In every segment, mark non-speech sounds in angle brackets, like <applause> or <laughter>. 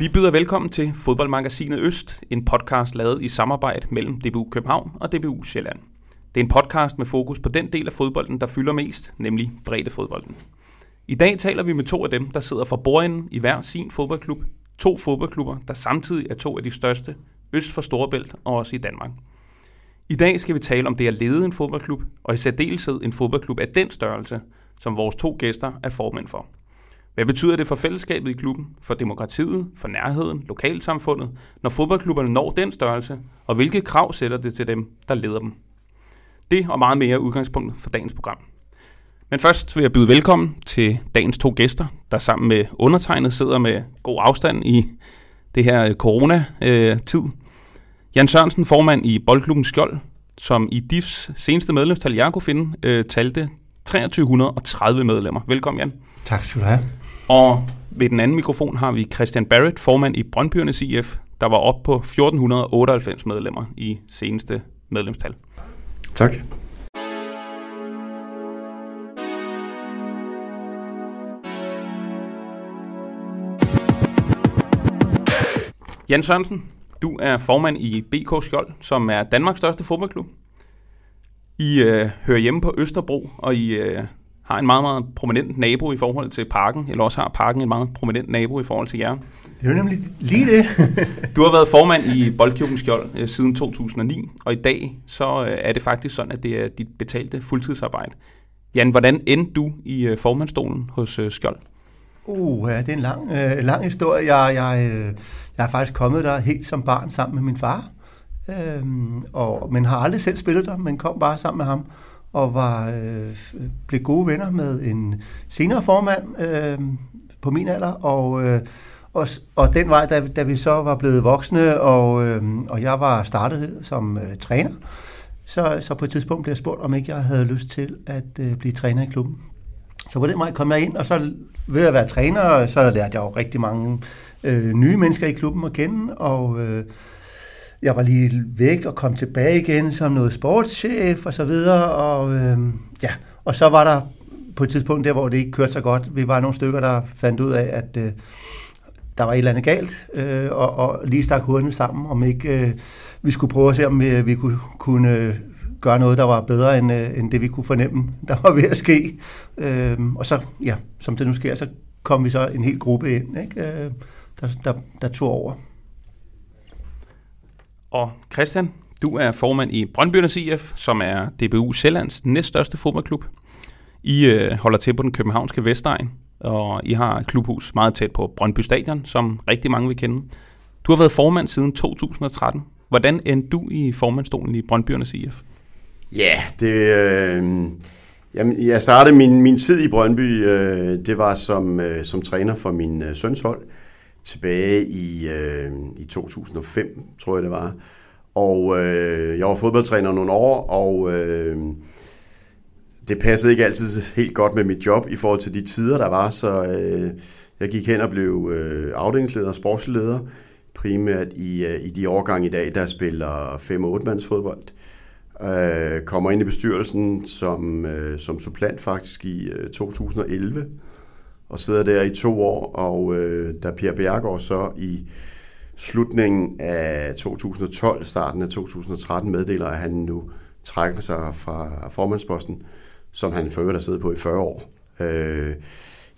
Vi byder velkommen til Fodboldmagasinet Øst, en podcast lavet i samarbejde mellem DBU København og DBU Sjælland. Det er en podcast med fokus på den del af fodbolden, der fylder mest, nemlig breddefodbolden. I dag taler vi med to af dem, der sidder for bordenden i hver sin fodboldklub. To fodboldklubber, der samtidig er to af de største øst for Storebælt og også i Danmark. I dag skal vi tale om det at lede en fodboldklub, og i særdeleshed en fodboldklub af den størrelse, som vores to gæster er formænd for. Hvad betyder det for fællesskabet i klubben, for demokratiet, for nærheden, lokalsamfundet, når fodboldklubberne når den størrelse, og hvilke krav sætter det til dem, der leder dem? Det og meget mere er udgangspunktet for dagens program. Men først vil jeg byde velkommen til dagens to gæster, der sammen med undertegnet sidder med god afstand i det her øh, corona-tid. Jan Sørensen, formand i Boldklubben Skjold, som i DIFs seneste medlemstal, jeg kunne finde, øh, talte 2330 medlemmer. Velkommen, Jan. Tak skal du have. Og ved den anden mikrofon har vi Christian Barrett, formand i Brøndbyernes IF, der var op på 1498 medlemmer i seneste medlemstal. Tak. Jan Sørensen, du er formand i BK Skjold, som er Danmarks største fodboldklub. I øh, hører hjemme på Østerbro, og I øh, har en meget, meget prominent nabo i forhold til parken, eller også har parken en meget prominent nabo i forhold til jer. Det er jo nemlig lige det. <laughs> du har været formand i Boldklubben Skjold øh, siden 2009, og i dag så øh, er det faktisk sådan, at det er dit betalte fuldtidsarbejde. Jan, hvordan endte du i øh, formandstolen hos øh, Skjold? Uh, ja, det er en lang, øh, lang historie. Jeg, jeg, øh, jeg er faktisk kommet der helt som barn sammen med min far. Øhm, og, men har aldrig selv spillet der, men kom bare sammen med ham og var øh, blev gode venner med en senere formand øh, på min alder, og, øh, og, og den vej, da, da vi så var blevet voksne, og, øh, og jeg var startet som øh, træner, så, så på et tidspunkt blev jeg spurgt, om ikke jeg havde lyst til at øh, blive træner i klubben. Så på den vej kom jeg ind, og så ved at være træner, så lærte jeg jo rigtig mange øh, nye mennesker i klubben at kende, og øh, jeg var lige væk og kom tilbage igen som noget sportschef og så videre, og øh, ja, og så var der på et tidspunkt der, hvor det ikke kørte så godt. Vi var nogle stykker, der fandt ud af, at øh, der var et eller andet galt, øh, og, og lige stak hovederne sammen, om ikke øh, vi skulle prøve at se, om vi, vi kunne, kunne øh, gøre noget, der var bedre end, øh, end det, vi kunne fornemme, <laughs> der var ved at ske. Øh, og så, ja, som det nu sker, så kom vi så en hel gruppe ind, ikke? Øh, der, der, der tog over. Og Christian, du er formand i Brøndbyernes IF, som er DBU Sjællands næststørste fodboldklub. I øh, holder til på den københavnske Vestegn, og I har et klubhus meget tæt på Brøndby Stadion, som rigtig mange vil kende. Du har været formand siden 2013. Hvordan endte du i formandstolen i Brøndbyernes IF? Ja, yeah, det... Øh, jamen, jeg startede min, min tid i Brøndby, øh, det var som, øh, som træner for min øh, søns hold tilbage i, øh, i 2005, tror jeg det var. Og øh, jeg var fodboldtræner nogle år, og øh, det passede ikke altid helt godt med mit job i forhold til de tider, der var, så øh, jeg gik hen og blev øh, afdelingsleder og sportsleder, primært i, øh, i de årgange i dag, der spiller 5-8-mands fodbold. Øh, kommer ind i bestyrelsen som, øh, som supplant faktisk i øh, 2011 og sidder der i to år, og øh, da Pierre Bjergård så i slutningen af 2012, starten af 2013 meddeler, at han nu trækker sig fra formandsposten, som han før har siddet på i 40 år. Øh,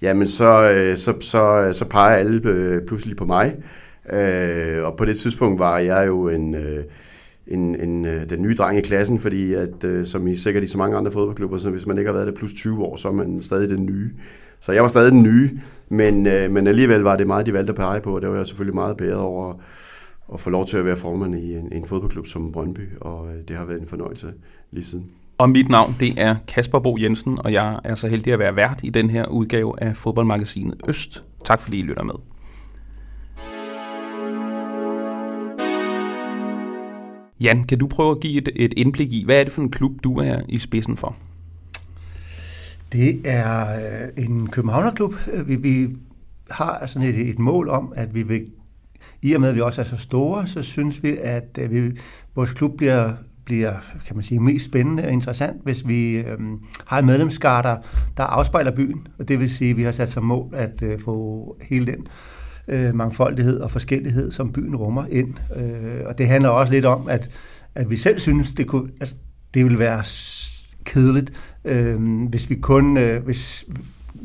jamen så, øh, så, så, så peger alle øh, pludselig på mig, øh, og på det tidspunkt var jeg jo en... Øh, en, en, øh, den nye dreng i klassen, fordi at, øh, som i sikkert i så mange andre fodboldklubber, så hvis man ikke har været der plus 20 år, så er man stadig den nye. Så jeg var stadig den nye, men, øh, men alligevel var det meget, de valgte at pege på, og det var jeg selvfølgelig meget bedre over at få lov til at være formand i en, en fodboldklub som Brøndby, og øh, det har været en fornøjelse lige siden. Og mit navn, det er Kasper Bo Jensen, og jeg er så heldig at være vært i den her udgave af fodboldmagasinet Øst. Tak fordi I lytter med. Jan, kan du prøve at give et, et indblik i, hvad er det for en klub, du er i spidsen for? Det er øh, en københavnerklub. Vi, vi har sådan et, et mål om, at vi vil, i og med at vi også er så store, så synes vi, at øh, vi, vores klub bliver bliver kan man sige, mest spændende og interessant, hvis vi øhm, har en medlemskar, der, der afspejler byen. Og det vil sige, at vi har sat som mål at øh, få hele den øh, mangfoldighed og forskellighed, som byen rummer ind. Øh, og det handler også lidt om, at, at vi selv synes, det, kunne, altså, det ville være kedeligt, øh, hvis vi kun, øh, hvis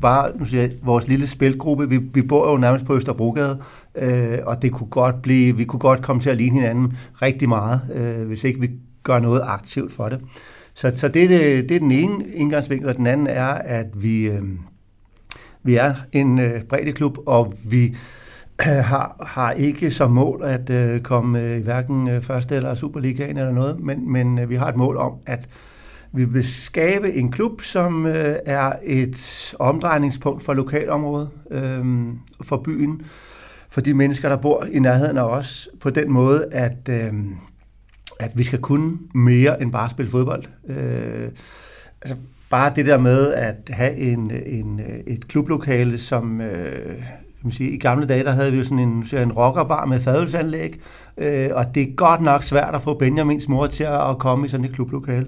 bare, nu siger jeg, vores lille spilgruppe, vi, vi bor jo nærmest på Østerbrogade, øh, og det kunne godt blive, vi kunne godt komme til at ligne hinanden rigtig meget, øh, hvis ikke vi gør noget aktivt for det. Så, så det, er det, det er den ene indgangsvinkel, og den anden er, at vi, øh, vi er en øh, breddeklub, og vi øh, <clears throat> har, har ikke som mål at øh, komme øh, i hverken øh, første eller Superligaen eller noget, men, men øh, vi har et mål om, at vi vil skabe en klub, som øh, er et omdrejningspunkt for lokalområdet, øh, for byen, for de mennesker, der bor i nærheden af os, på den måde, at, øh, at vi skal kunne mere end bare spille fodbold. Øh, altså, bare det der med at have en, en, et klublokale, som øh, kan man sige, i gamle dage, der havde vi jo sådan en, en rockerbar med fadølsanlæg, øh, og det er godt nok svært at få Benjamins mor til at komme i sådan et klublokale.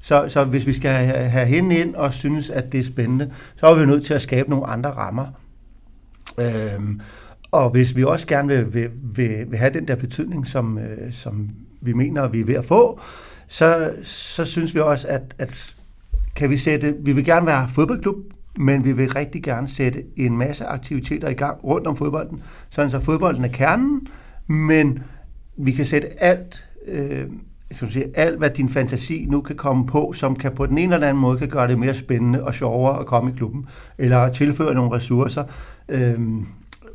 Så, så hvis vi skal have, have hende ind og synes, at det er spændende, så er vi nødt til at skabe nogle andre rammer. Øhm, og hvis vi også gerne vil, vil, vil, vil have den der betydning, som, øh, som vi mener, vi er ved at få, så, så synes vi også, at, at kan vi sætte, vi vil gerne være fodboldklub, men vi vil rigtig gerne sætte en masse aktiviteter i gang rundt om fodbolden, sådan så fodbolden er kernen, men vi kan sætte alt, øh, skal sige, alt hvad din fantasi nu kan komme på, som kan på den ene eller anden måde kan gøre det mere spændende og sjovere at komme i klubben, eller tilføre nogle ressourcer. Øh,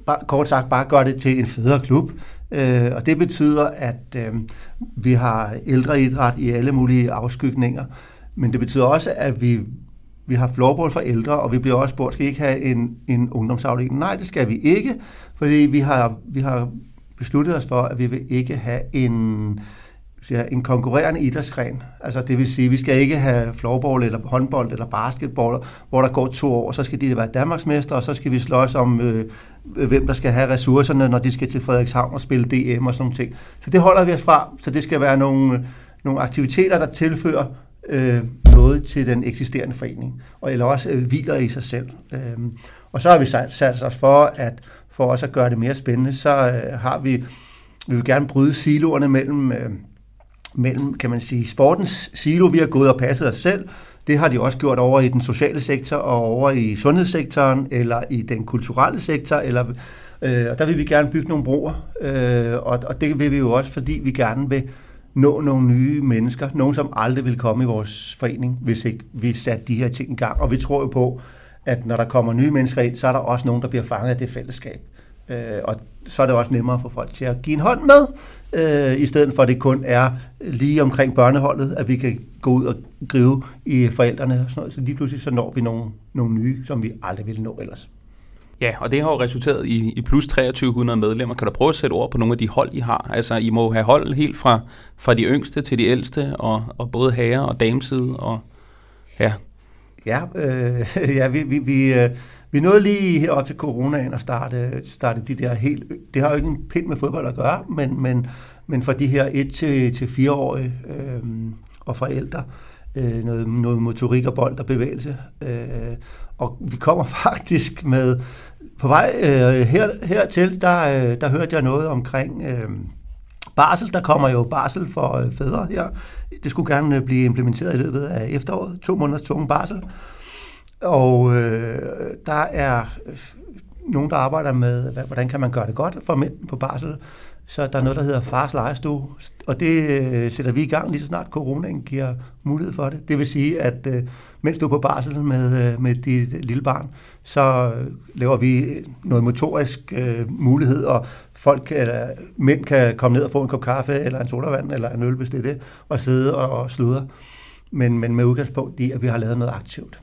bare, kort sagt, bare gøre det til en federe klub. Øh, og det betyder, at øh, vi har ældre idræt i alle mulige afskygninger, men det betyder også, at vi, vi har floorball for ældre, og vi bliver også spurgt, skal I ikke have en, en ungdomsafdeling? Nej, det skal vi ikke, fordi vi har, vi har besluttet os for, at vi vil ikke have en, en konkurrerende idrætsgren. Altså det vil sige, at vi skal ikke have floorball eller håndbold eller basketball, hvor der går to år, så skal de være Danmarksmester, og så skal vi slås om, øh, hvem der skal have ressourcerne, når de skal til Frederikshavn og spille DM og sådan noget. ting. Så det holder vi os fra, så det skal være nogle, nogle aktiviteter, der tilfører øh, noget til den eksisterende forening, og eller også øh, hviler i sig selv. Øh, og så har vi sat, sat os for, at for os at gøre det mere spændende, så øh, har vi, vi vil gerne bryde siloerne mellem, øh, mellem, kan man sige, sportens silo, vi har gået og passet os selv, det har de også gjort over i den sociale sektor og over i sundhedssektoren eller i den kulturelle sektor, eller, øh, og der vil vi gerne bygge nogle broer, øh, og, og det vil vi jo også, fordi vi gerne vil nå nogle nye mennesker, nogen som aldrig vil komme i vores forening, hvis ikke vi satte de her ting i gang. Og vi tror jo på, at når der kommer nye mennesker ind, så er der også nogen, der bliver fanget af det fællesskab. Øh, og så er det også nemmere for folk til at give en hånd med, øh, i stedet for at det kun er lige omkring børneholdet, at vi kan gå ud og gribe i forældrene og sådan noget. Så lige pludselig så når vi nogle, nogle nye, som vi aldrig ville nå ellers. Ja, og det har jo resulteret i, i plus 2300 medlemmer. Kan du prøve at sætte ord på nogle af de hold, I har? Altså, I må have hold helt fra, fra de yngste til de ældste, og, og både herre- og dameside, og ja. Ja, øh, <laughs> ja vi, vi, vi, øh, vi nåede lige op til coronaen og starte, starte de der helt... Det har jo ikke en pind med fodbold at gøre, men, men, men for de her 1-4-årige øh, og forældre, øh, noget, noget motorik og bold og bevægelse. Øh, og vi kommer <laughs> faktisk med, på vej øh, her, hertil, der, øh, der hørte jeg noget omkring øh, barsel. Der kommer jo barsel for øh, fædre her. Det skulle gerne øh, blive implementeret i løbet af efteråret. To måneders tvungen barsel. Og øh, der er øh, nogen, der arbejder med, hvordan kan man gøre det godt for mænd på barsel. Så der er noget, der hedder fars lejestue, og det øh, sætter vi i gang lige så snart coronaen giver mulighed for det. Det vil sige, at øh, mens du er på barsel med, øh, med dit lille barn, så øh, laver vi noget motorisk øh, mulighed, og folk, eller mænd kan komme ned og få en kop kaffe, eller en sodavand, eller en øl, hvis det er det, og sidde og sludre. Men, men med udgangspunkt i, at vi har lavet noget aktivt.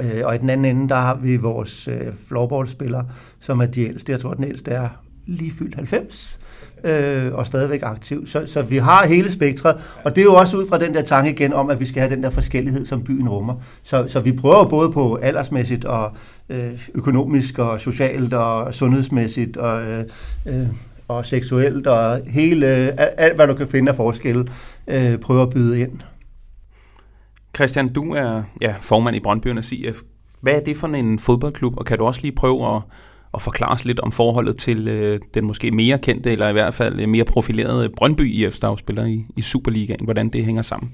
Øh, og i den anden ende, der har vi vores øh, floorballspiller, som er de ældste. Jeg tror, den ældste er lige fyldt 90 øh, og stadigvæk aktiv. Så, så vi har hele spektret, og det er jo også ud fra den der tanke igen om, at vi skal have den der forskellighed, som byen rummer. Så, så vi prøver både på aldersmæssigt og øh, økonomisk og socialt og sundhedsmæssigt og, øh, øh, og seksuelt og hele, alt hvad du kan finde af forskelle, øh, prøver at byde ind. Christian, du er ja, formand i Brøndbyernes IF. Hvad er det for en fodboldklub, og kan du også lige prøve at at forklare os lidt om forholdet til øh, den måske mere kendte, eller i hvert fald øh, mere profilerede Brøndby IF, der spiller i, i Superligaen, hvordan det hænger sammen.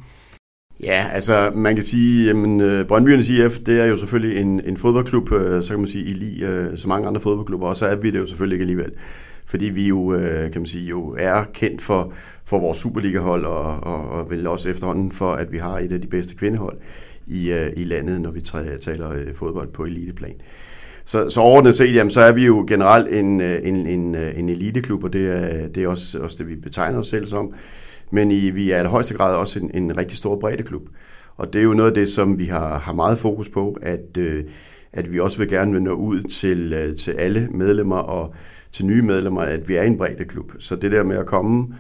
Ja, altså man kan sige, at øh, Brøndbyernes IF, det er jo selvfølgelig en, en fodboldklub, øh, så kan man sige, i lige øh, så mange andre fodboldklubber, og så er vi det jo selvfølgelig ikke alligevel. Fordi vi jo, øh, kan man sige, jo er kendt for, for vores Superliga-hold, og, og, og vel også efterhånden for, at vi har et af de bedste kvindehold i, øh, i landet, når vi taler øh, fodbold på eliteplan. Så, så overordnet set, jamen, så er vi jo generelt en, en, en, en eliteklub, og det er, det er også, også det, vi betegner os selv som men i, vi er i højeste grad også en, en rigtig stor breddeklub. Og det er jo noget af det, som vi har, har meget fokus på, at, øh, at vi også vil gerne vil nå ud til, øh, til alle medlemmer og til nye medlemmer, at vi er en breddeklub. Så det der med at komme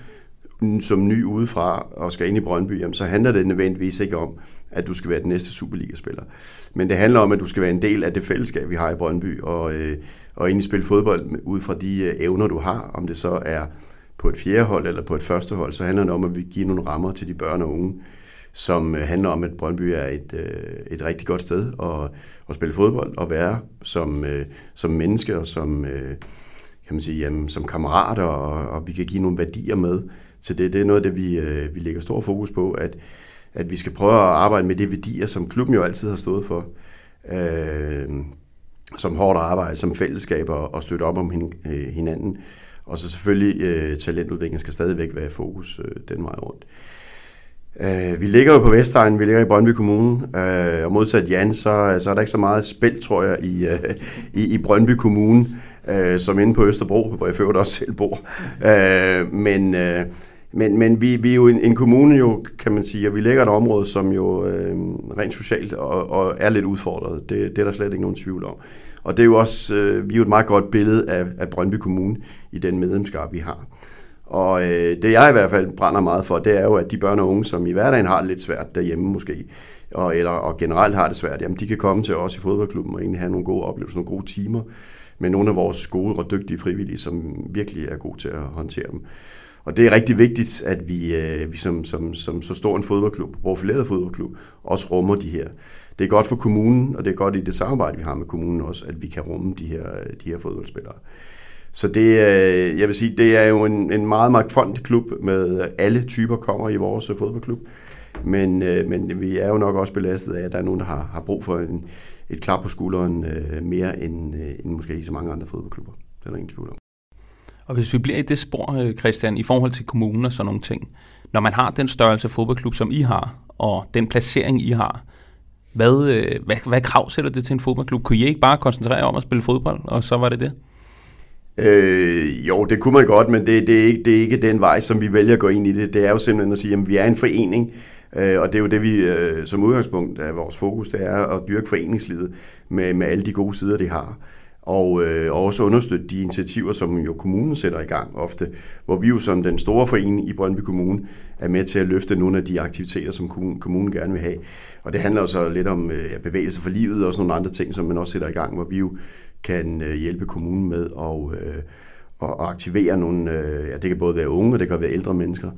som ny udefra og skal ind i Brøndby, jamen, så handler det nødvendigvis ikke om, at du skal være den næste Superliga-spiller. Men det handler om, at du skal være en del af det fællesskab, vi har i Brøndby, og, øh, og egentlig spille fodbold ud fra de øh, evner, du har, om det så er på et fjerde hold eller på et første hold, så handler det om, at vi giver nogle rammer til de børn og unge, som øh, handler om, at Brøndby er et, øh, et rigtig godt sted at, at spille fodbold og være som, øh, som menneske og som, øh, kan man sige, jamen, som kammerater, og, og vi kan give nogle værdier med til det. Det er noget af det, vi, øh, vi lægger stor fokus på, at, at vi skal prøve at arbejde med de værdier, som klubben jo altid har stået for. Øh, som hårdt arbejde, som fællesskaber og støtte op om hinanden. Og så selvfølgelig øh, talentudvikling skal stadigvæk være i fokus øh, den vej rundt. Øh, vi ligger jo på Vestegn, vi ligger i Brøndby Kommune, øh, og modsat Jan, så, så er der ikke så meget spil, tror jeg, i, øh, i, i Brøndby Kommune, øh, som inde på Østerbro, hvor jeg før også selv bor. Øh, men øh, men, men vi, vi er jo en, en kommune, jo, kan man sige, og vi ligger et område, som jo øh, rent socialt og, og er lidt udfordret. Det, det er der slet ikke nogen tvivl om. Og det er jo også, øh, vi er jo et meget godt billede af, af Brøndby Kommune i den medlemskab, vi har. Og øh, det jeg i hvert fald brænder meget for, det er jo, at de børn og unge, som i hverdagen har det lidt svært derhjemme måske, og, eller, og generelt har det svært, jamen de kan komme til os i fodboldklubben og egentlig have nogle gode oplevelser, nogle gode timer med nogle af vores gode og dygtige frivillige, som virkelig er gode til at håndtere dem. Og det er rigtig vigtigt, at vi, øh, vi som, som, som så stor en fodboldklub, profileret fodboldklub, også rummer de her. Det er godt for kommunen, og det er godt i det samarbejde, vi har med kommunen også, at vi kan rumme de her, øh, de her fodboldspillere. Så det, jeg vil sige, det er jo en, en meget magtfondig klub med alle typer kommer i vores øh, fodboldklub. Men, øh, men vi er jo nok også belastet af, at der er nogen, der har, har brug for en, et klap på skulderen øh, mere end, end måske i så mange andre fodboldklubber. Det er der ingen tvivl om. Og hvis vi bliver i det spor, Christian, i forhold til kommunen og sådan nogle ting, når man har den størrelse fodboldklub, som I har, og den placering, I har, hvad, hvad, hvad krav sætter det til en fodboldklub? Kunne I ikke bare koncentrere om at spille fodbold, og så var det det? Øh, jo, det kunne man godt, men det, det, er ikke, det er ikke den vej, som vi vælger at gå ind i det. Det er jo simpelthen at sige, at vi er en forening, øh, og det er jo det, vi øh, som udgangspunkt af vores fokus, det er at dyrke foreningslivet med, med alle de gode sider, det har og, øh, også understøtte de initiativer, som jo kommunen sætter i gang ofte, hvor vi jo som den store forening i Brøndby Kommune er med til at løfte nogle af de aktiviteter, som kommunen gerne vil have. Og det handler jo så lidt om øh, bevægelse for livet og sådan nogle andre ting, som man også sætter i gang, hvor vi jo kan øh, hjælpe kommunen med at, øh, at aktivere nogle, øh, ja det kan både være unge, og det kan være ældre mennesker,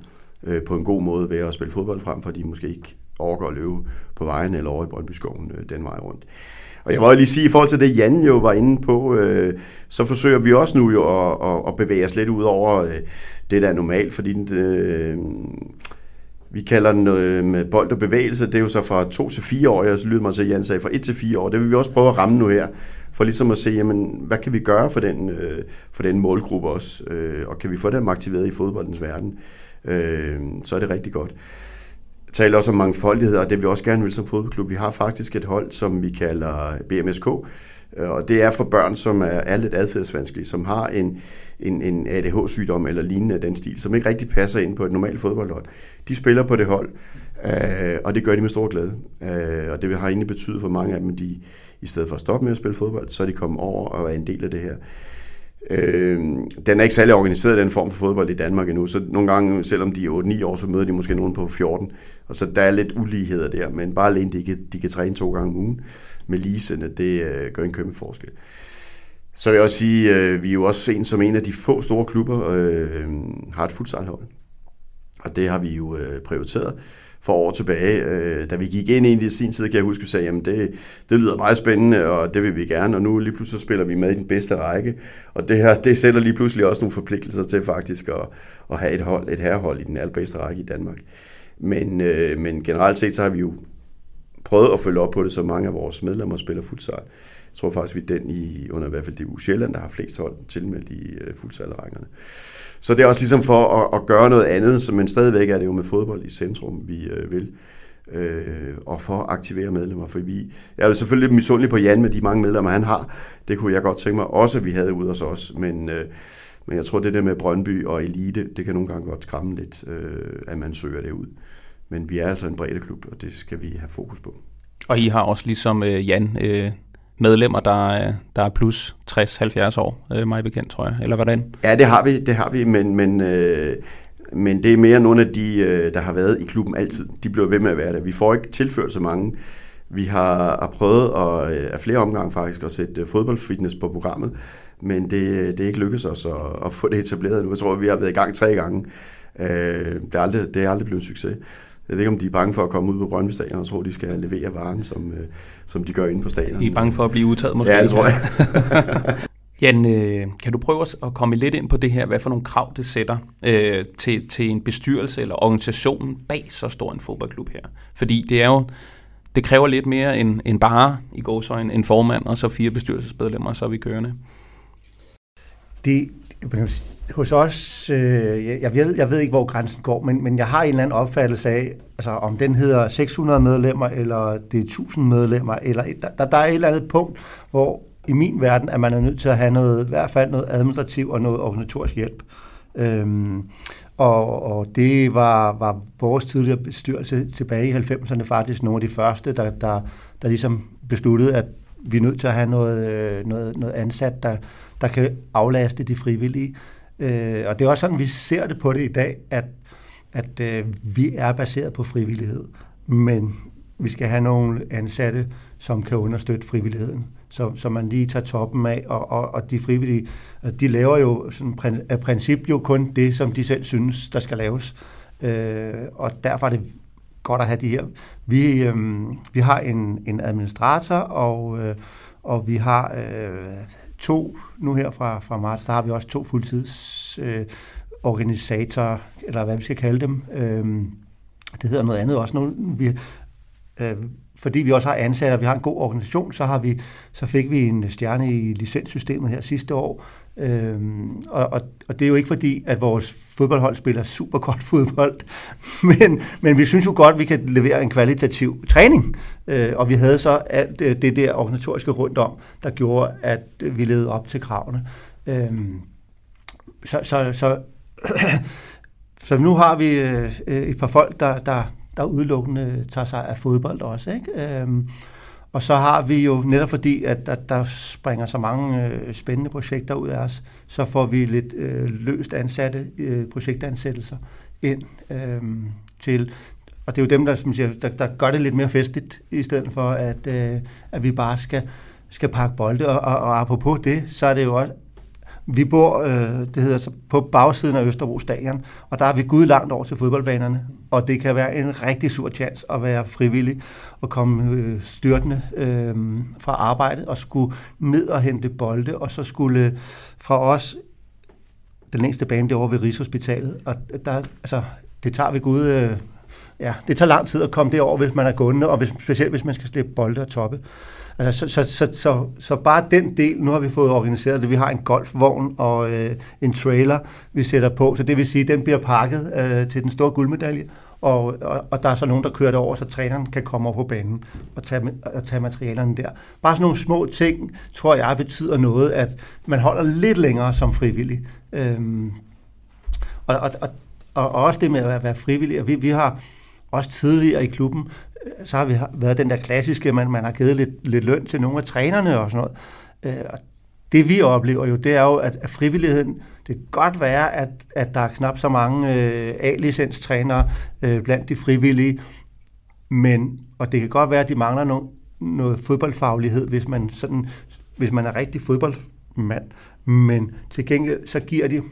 øh, på en god måde ved at spille fodbold frem, for de måske ikke overgår at løbe på vejen eller over i Brøndbyskoven øh, den vej rundt. Og jeg må lige sige, i forhold til det, Jan jo var inde på, øh, så forsøger vi også nu jo at, at, at bevæge os lidt ud over øh, det, der er normalt, fordi øh, vi kalder den øh, med bold og bevægelse, det er jo så fra 2 til 4 år, jeg lyder mig til, Jan sagde, fra 1 til 4 år. Det vil vi også prøve at ramme nu her, for ligesom at se, jamen, hvad kan vi gøre for den, øh, for den målgruppe også, øh, og kan vi få dem aktiveret i fodboldens verden, øh, så er det rigtig godt taler også om mangfoldighed, og det vi også gerne vil som fodboldklub. Vi har faktisk et hold, som vi kalder BMSK, øh, og det er for børn, som er, er lidt adfærdsvanskelige, som har en, en, en ADH-sygdom eller lignende af den stil, som ikke rigtig passer ind på et normalt fodboldhold. De spiller på det hold, øh, og det gør de med stor glæde. Øh, og det har egentlig betydet for mange af dem, at de i stedet for at stoppe med at spille fodbold, så er de kommet over og er en del af det her. Øh, den er ikke særlig organiseret, den form for fodbold i Danmark endnu, så nogle gange, selvom de er 8-9 år, så møder de måske nogen på 14, og så der er lidt uligheder der, men bare alene de kan, de kan træne to gange om ugen med ligesende, det øh, gør en kæmpe forskel. Så vil jeg også sige, øh, vi er jo også en som en af de få store klubber, øh, har et futsalhold. Og det har vi jo øh, prioriteret, for år tilbage. Øh, da vi gik ind i sin tid, kan jeg huske, at vi sagde, jamen det, det lyder meget spændende, og det vil vi gerne, og nu lige pludselig spiller vi med i den bedste række, og det her, det sætter lige pludselig også nogle forpligtelser til faktisk at, at have et hold, et herrehold i den allerbedste række i Danmark. Men, øh, men generelt set, så har vi jo prøvet at følge op på det, så mange af vores medlemmer spiller futsal. Jeg tror faktisk, vi er den i, under i hvert fald DBU Sjælland, der har flest hold tilmeldt i øh, futsalrækkerne. Så det er også ligesom for at, at gøre noget andet, så, men stadigvæk er det jo med fodbold i centrum, vi øh, vil. Øh, og for at aktivere medlemmer, for vi, jeg er jo selvfølgelig misundelig på Jan med de mange medlemmer, han har. Det kunne jeg godt tænke mig også, at vi havde ude hos os, men, øh, men jeg tror, det der med Brøndby og Elite, det kan nogle gange godt skræmme lidt, øh, at man søger det ud. Men vi er altså en bredde klub, og det skal vi have fokus på. Og I har også ligesom øh, Jan øh, medlemmer, der, er, der er plus 60-70 år, øh, mig bekendt, tror jeg. Eller hvordan? Ja, det har vi, det har vi men, men, øh, men det er mere nogle af de, øh, der har været i klubben altid. De bliver ved med at være der. Vi får ikke tilført så mange. Vi har, har prøvet at, øh, af flere omgange faktisk at sætte fodboldfitness på programmet, men det, det er ikke lykkedes os at, at få det etableret nu. Jeg tror, vi har været i gang tre gange. Øh, det, er aldrig, det er aldrig blevet en succes. Jeg ved ikke, om de er bange for at komme ud på Brøndby Stadion og tror, de skal levere varen, som, øh, som de gør inde på stadion. De er bange for at blive udtaget måske? Ja, det tror jeg. <laughs> Jan, øh, kan du prøve at komme lidt ind på det her, hvad for nogle krav det sætter øh, til, til en bestyrelse eller organisationen bag så stor en fodboldklub her? Fordi det er jo, det kræver lidt mere end, end bare i gåsøjne en formand og så fire bestyrelsesmedlemmer, og så er vi kørende. Det, hos os, øh, jeg, ved, jeg ved ikke, hvor grænsen går, men, men jeg har en eller anden opfattelse af, altså om den hedder 600 medlemmer, eller det er 1000 medlemmer, eller der, der er et eller andet punkt, hvor i min verden at man er nødt til at have noget, i hvert fald noget administrativ og noget organisatorisk hjælp. Øhm, og, og det var, var vores tidligere bestyrelse tilbage i 90'erne faktisk nogle af de første, der, der, der ligesom besluttede, at vi er nødt til at have noget, øh, noget, noget ansat, der, der kan aflaste de frivillige. Øh, og det er også sådan, vi ser det på det i dag, at, at øh, vi er baseret på frivillighed, men vi skal have nogle ansatte, som kan understøtte frivilligheden, så, så man lige tager toppen af, og, og, og de frivillige, altså, de laver jo sådan, af princip jo kun det, som de selv synes, der skal laves. Øh, og derfor er det godt at have de her. Vi, øh, vi har en, en administrator, og, øh, og vi har øh, to, nu her fra, fra marts, der har vi også to fuldtids øh, organisatorer, eller hvad vi skal kalde dem. Øh, det hedder noget andet også nu. Vi, øh, fordi vi også har ansatte, og vi har en god organisation, så, har vi, så fik vi en stjerne i licenssystemet her sidste år. Øhm, og, og, og det er jo ikke fordi, at vores fodboldhold spiller super godt <laughs> fodbold, men, men vi synes jo godt, at vi kan levere en kvalitativ træning. Øh, og vi havde så alt øh, det, der organisatoriske rundt om, der gjorde, at vi levede op til kravene. Øhm, så, så, så, <clears throat> så nu har vi øh, et par folk, der, der, der udelukkende tager sig af fodbold også. Ikke? Øhm, og så har vi jo, netop fordi, at der, der springer så mange øh, spændende projekter ud af os, så får vi lidt øh, løst ansatte øh, projektansættelser ind øh, til, og det er jo dem, der, som siger, der, der gør det lidt mere festligt, i stedet for, at, øh, at vi bare skal, skal pakke bolde. Og, og, og apropos det, så er det jo også vi bor, øh, det hedder så, på bagsiden af Østerbro Stadion, og der er vi gud langt over til fodboldbanerne. Og det kan være en rigtig sur chance at være frivillig og komme øh, styrtende øh, fra arbejdet og skulle ned og hente bolde, og så skulle fra os, den længste bane derovre ved Rigshospitalet, og der, altså, det tager vi gud... Øh, ja, det tager lang tid at komme derover, hvis man er gående, og hvis, specielt hvis man skal slippe bolde og toppe. Altså, så, så, så, så, så bare den del, nu har vi fået organiseret det. Vi har en golfvogn og øh, en trailer, vi sætter på, så det vil sige, at den bliver pakket øh, til den store guldmedalje, og, og, og der er så nogen, der kører det over, så træneren kan komme op på banen og tage, og tage materialerne der. Bare sådan nogle små ting, tror jeg, betyder noget, at man holder lidt længere som frivillig. Øhm, og, og, og, og også det med at være frivillig. Vi, vi har også tidligere i klubben så har vi været den der klassiske, man, man har givet lidt, lidt løn til nogle af trænerne og sådan noget. Øh, og det vi oplever jo, det er jo, at, at frivilligheden, det kan godt være, at, at der er knap så mange øh, A-licenstrænere øh, blandt de frivillige, men, og det kan godt være, at de mangler no, noget fodboldfaglighed, hvis man, sådan, hvis man er rigtig fodboldmand, men til gengæld så giver de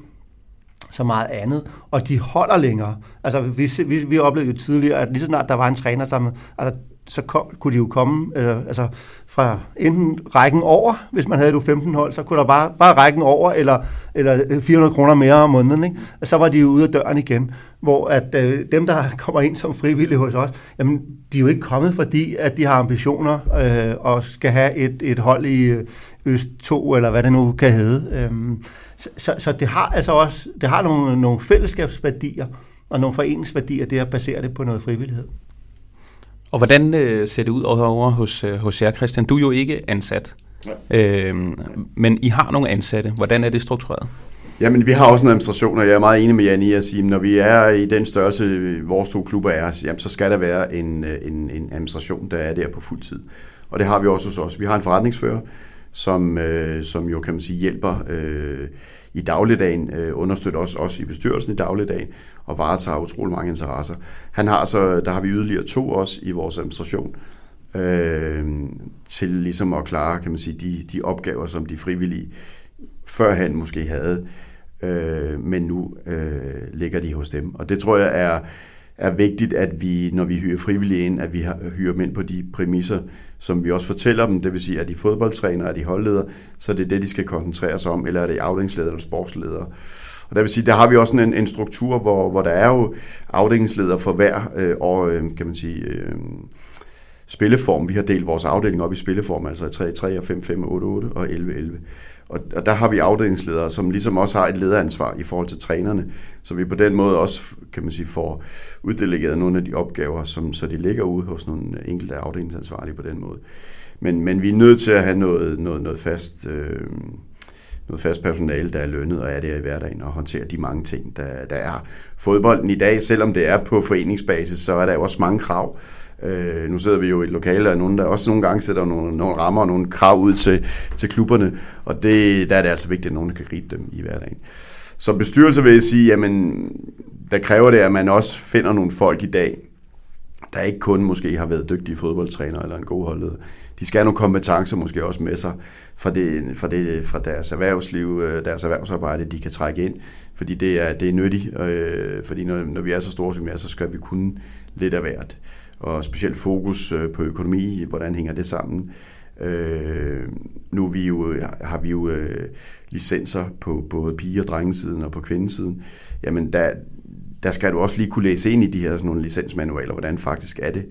så meget andet, og de holder længere. Altså, vi, vi, vi oplevede jo tidligere, at lige så snart der var en træner, som, altså, så kom, kunne de jo komme øh, altså fra enten rækken over, hvis man havde du 15 hold, så kunne der bare, bare rækken over, eller, eller øh, 400 kroner mere om måneden. Ikke? Og så var de jo ude af døren igen. Hvor at øh, dem, der <laughs> kommer ind som frivillige hos os, jamen, de er jo ikke kommet, fordi at de har ambitioner øh, og skal have et, et hold i øh, Øst 2, eller hvad det nu kan hedde. Øh, så, så, så det har altså også det har nogle, nogle fællesskabsværdier og nogle foreningsværdier, det at basere det på noget frivillighed. Og hvordan øh, ser det ud over hos, øh, hos jer, Christian? Du er jo ikke ansat, ja. øh, men I har nogle ansatte. Hvordan er det struktureret? Jamen, vi har også en administration, og jeg er meget enig med Jan i at sige, at når vi er i den størrelse, vores to klubber er, jamen, så skal der være en, en, en administration, der er der på fuld tid. Og det har vi også hos os. Vi har en forretningsfører, som, øh, som jo kan man sige hjælper øh, i dagligdagen, øh, understøtter os også i bestyrelsen i dagligdagen og varetager utrolig mange interesser. Han har så, der har vi yderligere to også i vores administration øh, til ligesom at klare, kan man sige, de, de opgaver, som de frivillige førhen måske havde, øh, men nu øh, ligger de hos dem. Og det tror jeg er, er vigtigt, at vi, når vi hyrer frivillige ind, at vi hyrer dem ind på de præmisser, som vi også fortæller dem, det vil sige, at de fodboldtrænere, er de holdledere, så er det det, de skal koncentrere sig om, eller er det afdelingsleder eller sportsledere. Og der vil sige, der har vi også en, en struktur, hvor, hvor der er jo afdelingsleder for hver øh, og, øh, kan man sige, øh, spilleform. Vi har delt vores afdeling op i spilleform, altså 3, 3 og 5, 5, 8, 8 og 11, 11. Og, og der har vi afdelingsledere, som ligesom også har et lederansvar i forhold til trænerne, så vi på den måde også, kan man sige, får uddelegeret nogle af de opgaver, som, så de ligger ude hos nogle enkelte afdelingsansvarlige på den måde. Men, men vi er nødt til at have noget, noget, noget fast... Øh, noget fast personale, der er lønnet og er der i hverdagen og håndterer de mange ting, der, der er. Fodbolden i dag, selvom det er på foreningsbasis, så er der jo også mange krav. Øh, nu sidder vi jo i et lokale, og nogen, der også nogle gange sætter nogle, nogle rammer og nogle krav ud til, til klubberne, og det, der er det altså vigtigt, at nogen kan gribe dem i hverdagen. Som bestyrelse vil jeg sige, jamen, der kræver det, at man også finder nogle folk i dag, der ikke kun måske har været dygtige fodboldtræner eller en god holdleder. De skal have nogle kompetencer måske også med sig fra, det, fra, det, fra deres erhvervsliv, øh, deres erhvervsarbejde, de kan trække ind, fordi det er, det er nyttigt, øh, fordi når, når vi er så store som vi er, så skal vi kunne lidt af hvert og specielt fokus øh, på økonomi, hvordan hænger det sammen. Øh, nu vi jo, har vi jo øh, licenser på både pige- og drengesiden og på kvindesiden. Jamen der, der skal du også lige kunne læse ind i de her sådan nogle licensmanualer, hvordan faktisk er det,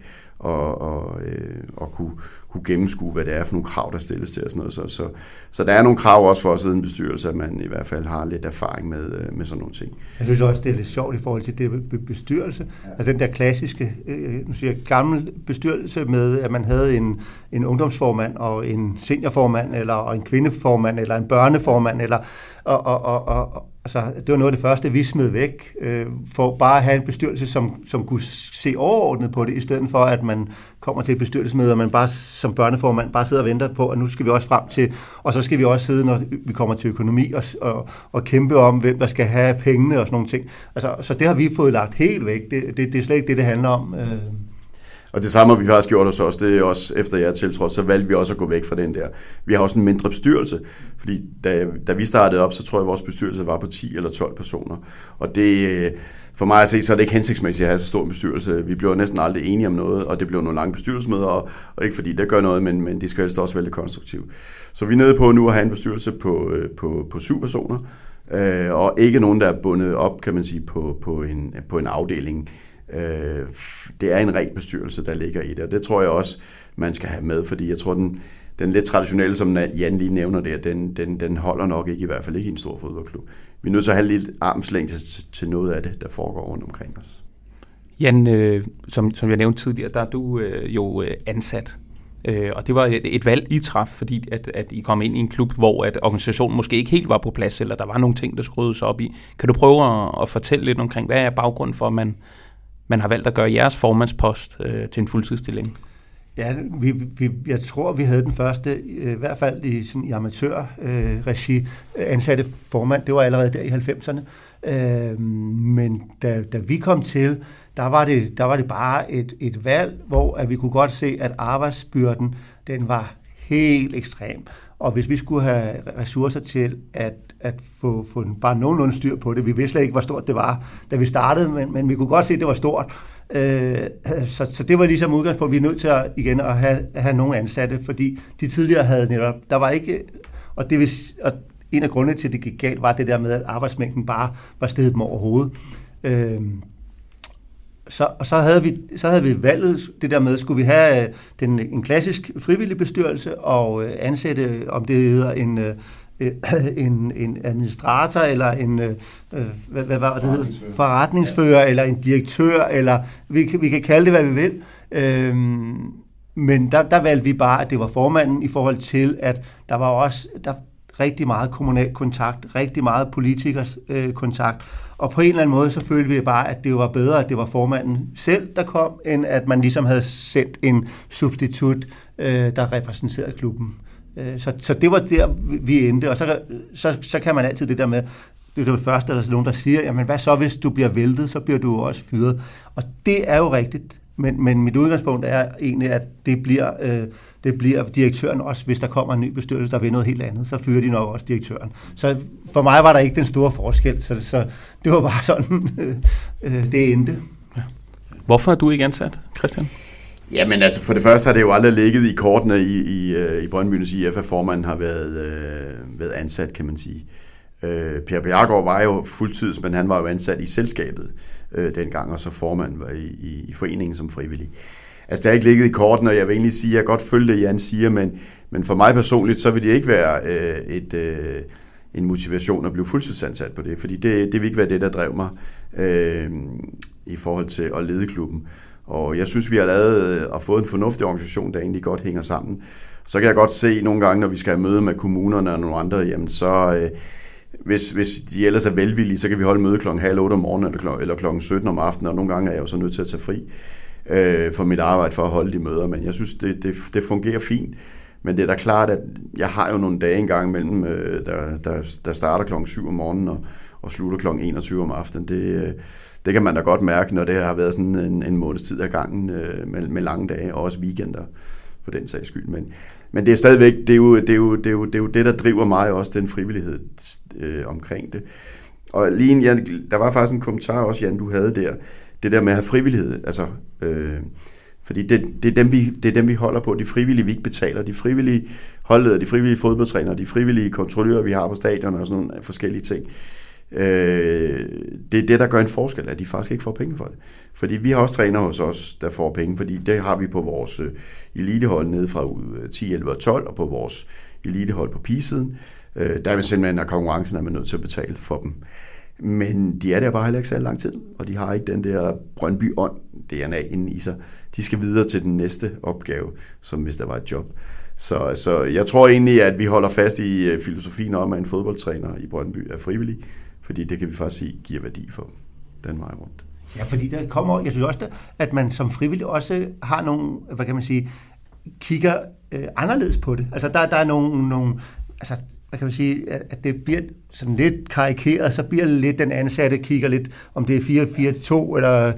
og, og, øh, og kunne, kunne gennemskue, hvad det er for nogle krav, der stilles til og sådan noget. Så, så, så der er nogle krav også for at sidde en bestyrelse, at man i hvert fald har lidt erfaring med, øh, med sådan nogle ting. Jeg synes også, det er lidt sjovt i forhold til det bestyrelse. Ja. Altså den der klassiske, øh, nu siger jeg, gammel bestyrelse med, at man havde en, en ungdomsformand og en seniorformand, eller og en kvindeformand, eller en børneformand, eller, og, og, og, og, Altså, det var noget af det første, vi smed væk, øh, for bare at have en bestyrelse, som, som kunne se overordnet på det, i stedet for, at man kommer til et bestyrelsesmøde, og man bare som børneformand bare sidder og venter på, at nu skal vi også frem til, og så skal vi også sidde, når vi kommer til økonomi, og, og, og kæmpe om, hvem der skal have pengene og sådan nogle ting. Altså, så det har vi fået lagt helt væk. Det, det, det er slet ikke det, det handler om. Øh. Og det samme har vi faktisk gjort os også, det er også efter jeg tiltrådte, så valgte vi også at gå væk fra den der. Vi har også en mindre bestyrelse, fordi da, da vi startede op, så tror jeg, at vores bestyrelse var på 10 eller 12 personer. Og det, for mig at se, så er det ikke hensigtsmæssigt at have så stor en bestyrelse. Vi blev næsten aldrig enige om noget, og det blev nogle lange bestyrelsesmøder, og, og ikke fordi det gør noget, men, men de skal helst også være lidt konstruktive. Så vi er nede på nu at have en bestyrelse på, øh, på, på syv personer, øh, og ikke nogen, der er bundet op, kan man sige, på, på, en, på en afdeling Øh, det er en ren bestyrelse, der ligger i det, og det tror jeg også, man skal have med, fordi jeg tror, den, den lidt traditionelle, som Jan lige nævner der, den, den, den holder nok ikke, i hvert fald ikke i en stor fodboldklub. Vi er nødt til at have lidt armslængde til, til noget af det, der foregår rundt omkring os. Jan, øh, som, som jeg nævnte tidligere, der er du øh, jo øh, ansat Øh, og det var et, et valg, I traf, fordi at, at I kom ind i en klub, hvor at organisationen måske ikke helt var på plads, eller der var nogle ting, der skulle op i. Kan du prøve at, at fortælle lidt omkring, hvad er baggrunden for, at man, man har valgt at gøre jeres formandspost øh, til en fuldtidsstilling? Ja, vi, vi, jeg tror, vi havde den første, øh, i hvert fald i, sådan, i amatørregi, øh, ansatte formand. Det var allerede der i 90'erne. Øh, men da, da vi kom til, der var det, der var det bare et, et valg, hvor at vi kunne godt se, at arbejdsbyrden, den var helt ekstrem. Og hvis vi skulle have ressourcer til at, at få, få bare nogenlunde styr på det, vi vidste slet ikke, hvor stort det var, da vi startede, men, men vi kunne godt se, at det var stort. Øh, så, så det var ligesom udgangspunkt, vi er nødt til at, igen at have, at have nogle ansatte, fordi de tidligere havde netop, der var ikke, og det vil, og en af grundene til, at det gik galt, var det der med, at arbejdsmængden bare var steget dem over hovedet. Øh, så, og så havde, vi, så havde vi valget det der med, skulle vi have øh, den, en klassisk frivillig bestyrelse og øh, ansætte, om det hedder en, øh, <clears throat> en, en administrator eller en øh, hvad, hvad var det forretningsfører, forretningsfører ja. eller en direktør, eller vi, vi kan kalde det, hvad vi vil. Øhm, men der, der valgte vi bare, at det var formanden i forhold til, at der var også der rigtig meget kommunal kontakt, rigtig meget politikers øh, kontakt, og på en eller anden måde, så følte vi bare, at det var bedre, at det var formanden selv, der kom, end at man ligesom havde sendt en substitut, øh, der repræsenterede klubben. Øh, så, så det var der, vi endte, og så, så, så kan man altid det der med, det er det første, der er nogen, der siger, jamen hvad så, hvis du bliver væltet, så bliver du også fyret. Og det er jo rigtigt, men, men mit udgangspunkt er egentlig, at det bliver, øh, det bliver direktøren også, hvis der kommer en ny bestyrelse, der vil noget helt andet, så fyrer de nok også direktøren. Så for mig var der ikke den store forskel, så, så det var bare sådan, <laughs> øh, øh, det endte. Ja. Hvorfor er du ikke ansat, Christian? Jamen altså, for det første har det jo aldrig ligget i kortene i, i, øh, i Brøndbyens IF, at formanden har været, øh, været ansat, kan man sige. Øh, Per Bjergård var jo fuldtids, men han var jo ansat i selskabet øh, dengang, og så formanden var i, i, i foreningen som frivillig. Altså, det har ikke ligget i kortene, og jeg vil egentlig sige, at jeg godt følge det, Jan siger, men, men for mig personligt, så vil det ikke være øh, et... Øh, en motivation at blive fuldtidsansat på det, fordi det, det vil ikke være det, der drev mig øh, i forhold til at lede klubben. Og jeg synes, vi har lavet øh, og fået en fornuftig organisation, der egentlig godt hænger sammen. Så kan jeg godt se nogle gange, når vi skal have møde med kommunerne og nogle andre, jamen så, øh, hvis, hvis de ellers er velvillige, så kan vi holde møde klokken halv otte om morgenen eller, klokken, eller klokken 17 om aftenen, og nogle gange er jeg jo så nødt til at tage fri øh, for mit arbejde for at holde de møder, men jeg synes, det, det, det fungerer fint. Men det er da klart, at jeg har jo nogle dage engang mellem, øh, der, der, der starter klokken 7 om morgenen og, og slutter klokken 21 om aftenen. Det, øh, det kan man da godt mærke, når det har været sådan en, en måneds tid af gangen øh, med, med lange dage, og også weekender for den sags skyld. Men, men det er stadigvæk, det er, jo, det, er jo, det, er jo, det er jo det, der driver mig også, den frivillighed øh, omkring det. Og lige Jan, der var faktisk en kommentar også, Jan, du havde der, det der med at have frivillighed, altså, øh, fordi det, det, er dem, vi, det er dem, vi holder på, de frivillige, vi ikke betaler, de frivillige holdledere, de frivillige fodboldtrænere, de frivillige kontrollører, vi har på stadion og sådan nogle forskellige ting. Øh, Øh, det er det, der gør en forskel, at de faktisk ikke får penge for det. Fordi vi har også træner hos os, der får penge, fordi det har vi på vores øh, elitehold nede fra øh, 10, 11 og 12, og på vores elitehold på pigesiden. Øh, der er vi simpelthen at konkurrencen, er man nødt til at betale for dem. Men de er der bare heller ikke så lang tid, og de har ikke den der Brøndby-ånd, DNA inde i sig. De skal videre til den næste opgave, som hvis der var et job. Så, så jeg tror egentlig, at vi holder fast i øh, filosofien om, at en fodboldtræner i Brøndby er frivillig, fordi det kan vi faktisk sige giver værdi for den vej rundt. Ja, fordi der kommer, jeg synes også, at man som frivillig også har nogle, hvad kan man sige, kigger øh, anderledes på det. Altså der, der er nogle, nogle altså, hvad kan man sige, at det bliver sådan lidt karikeret, så bliver det lidt den ansatte kigger lidt, om det er 4-4-2 eller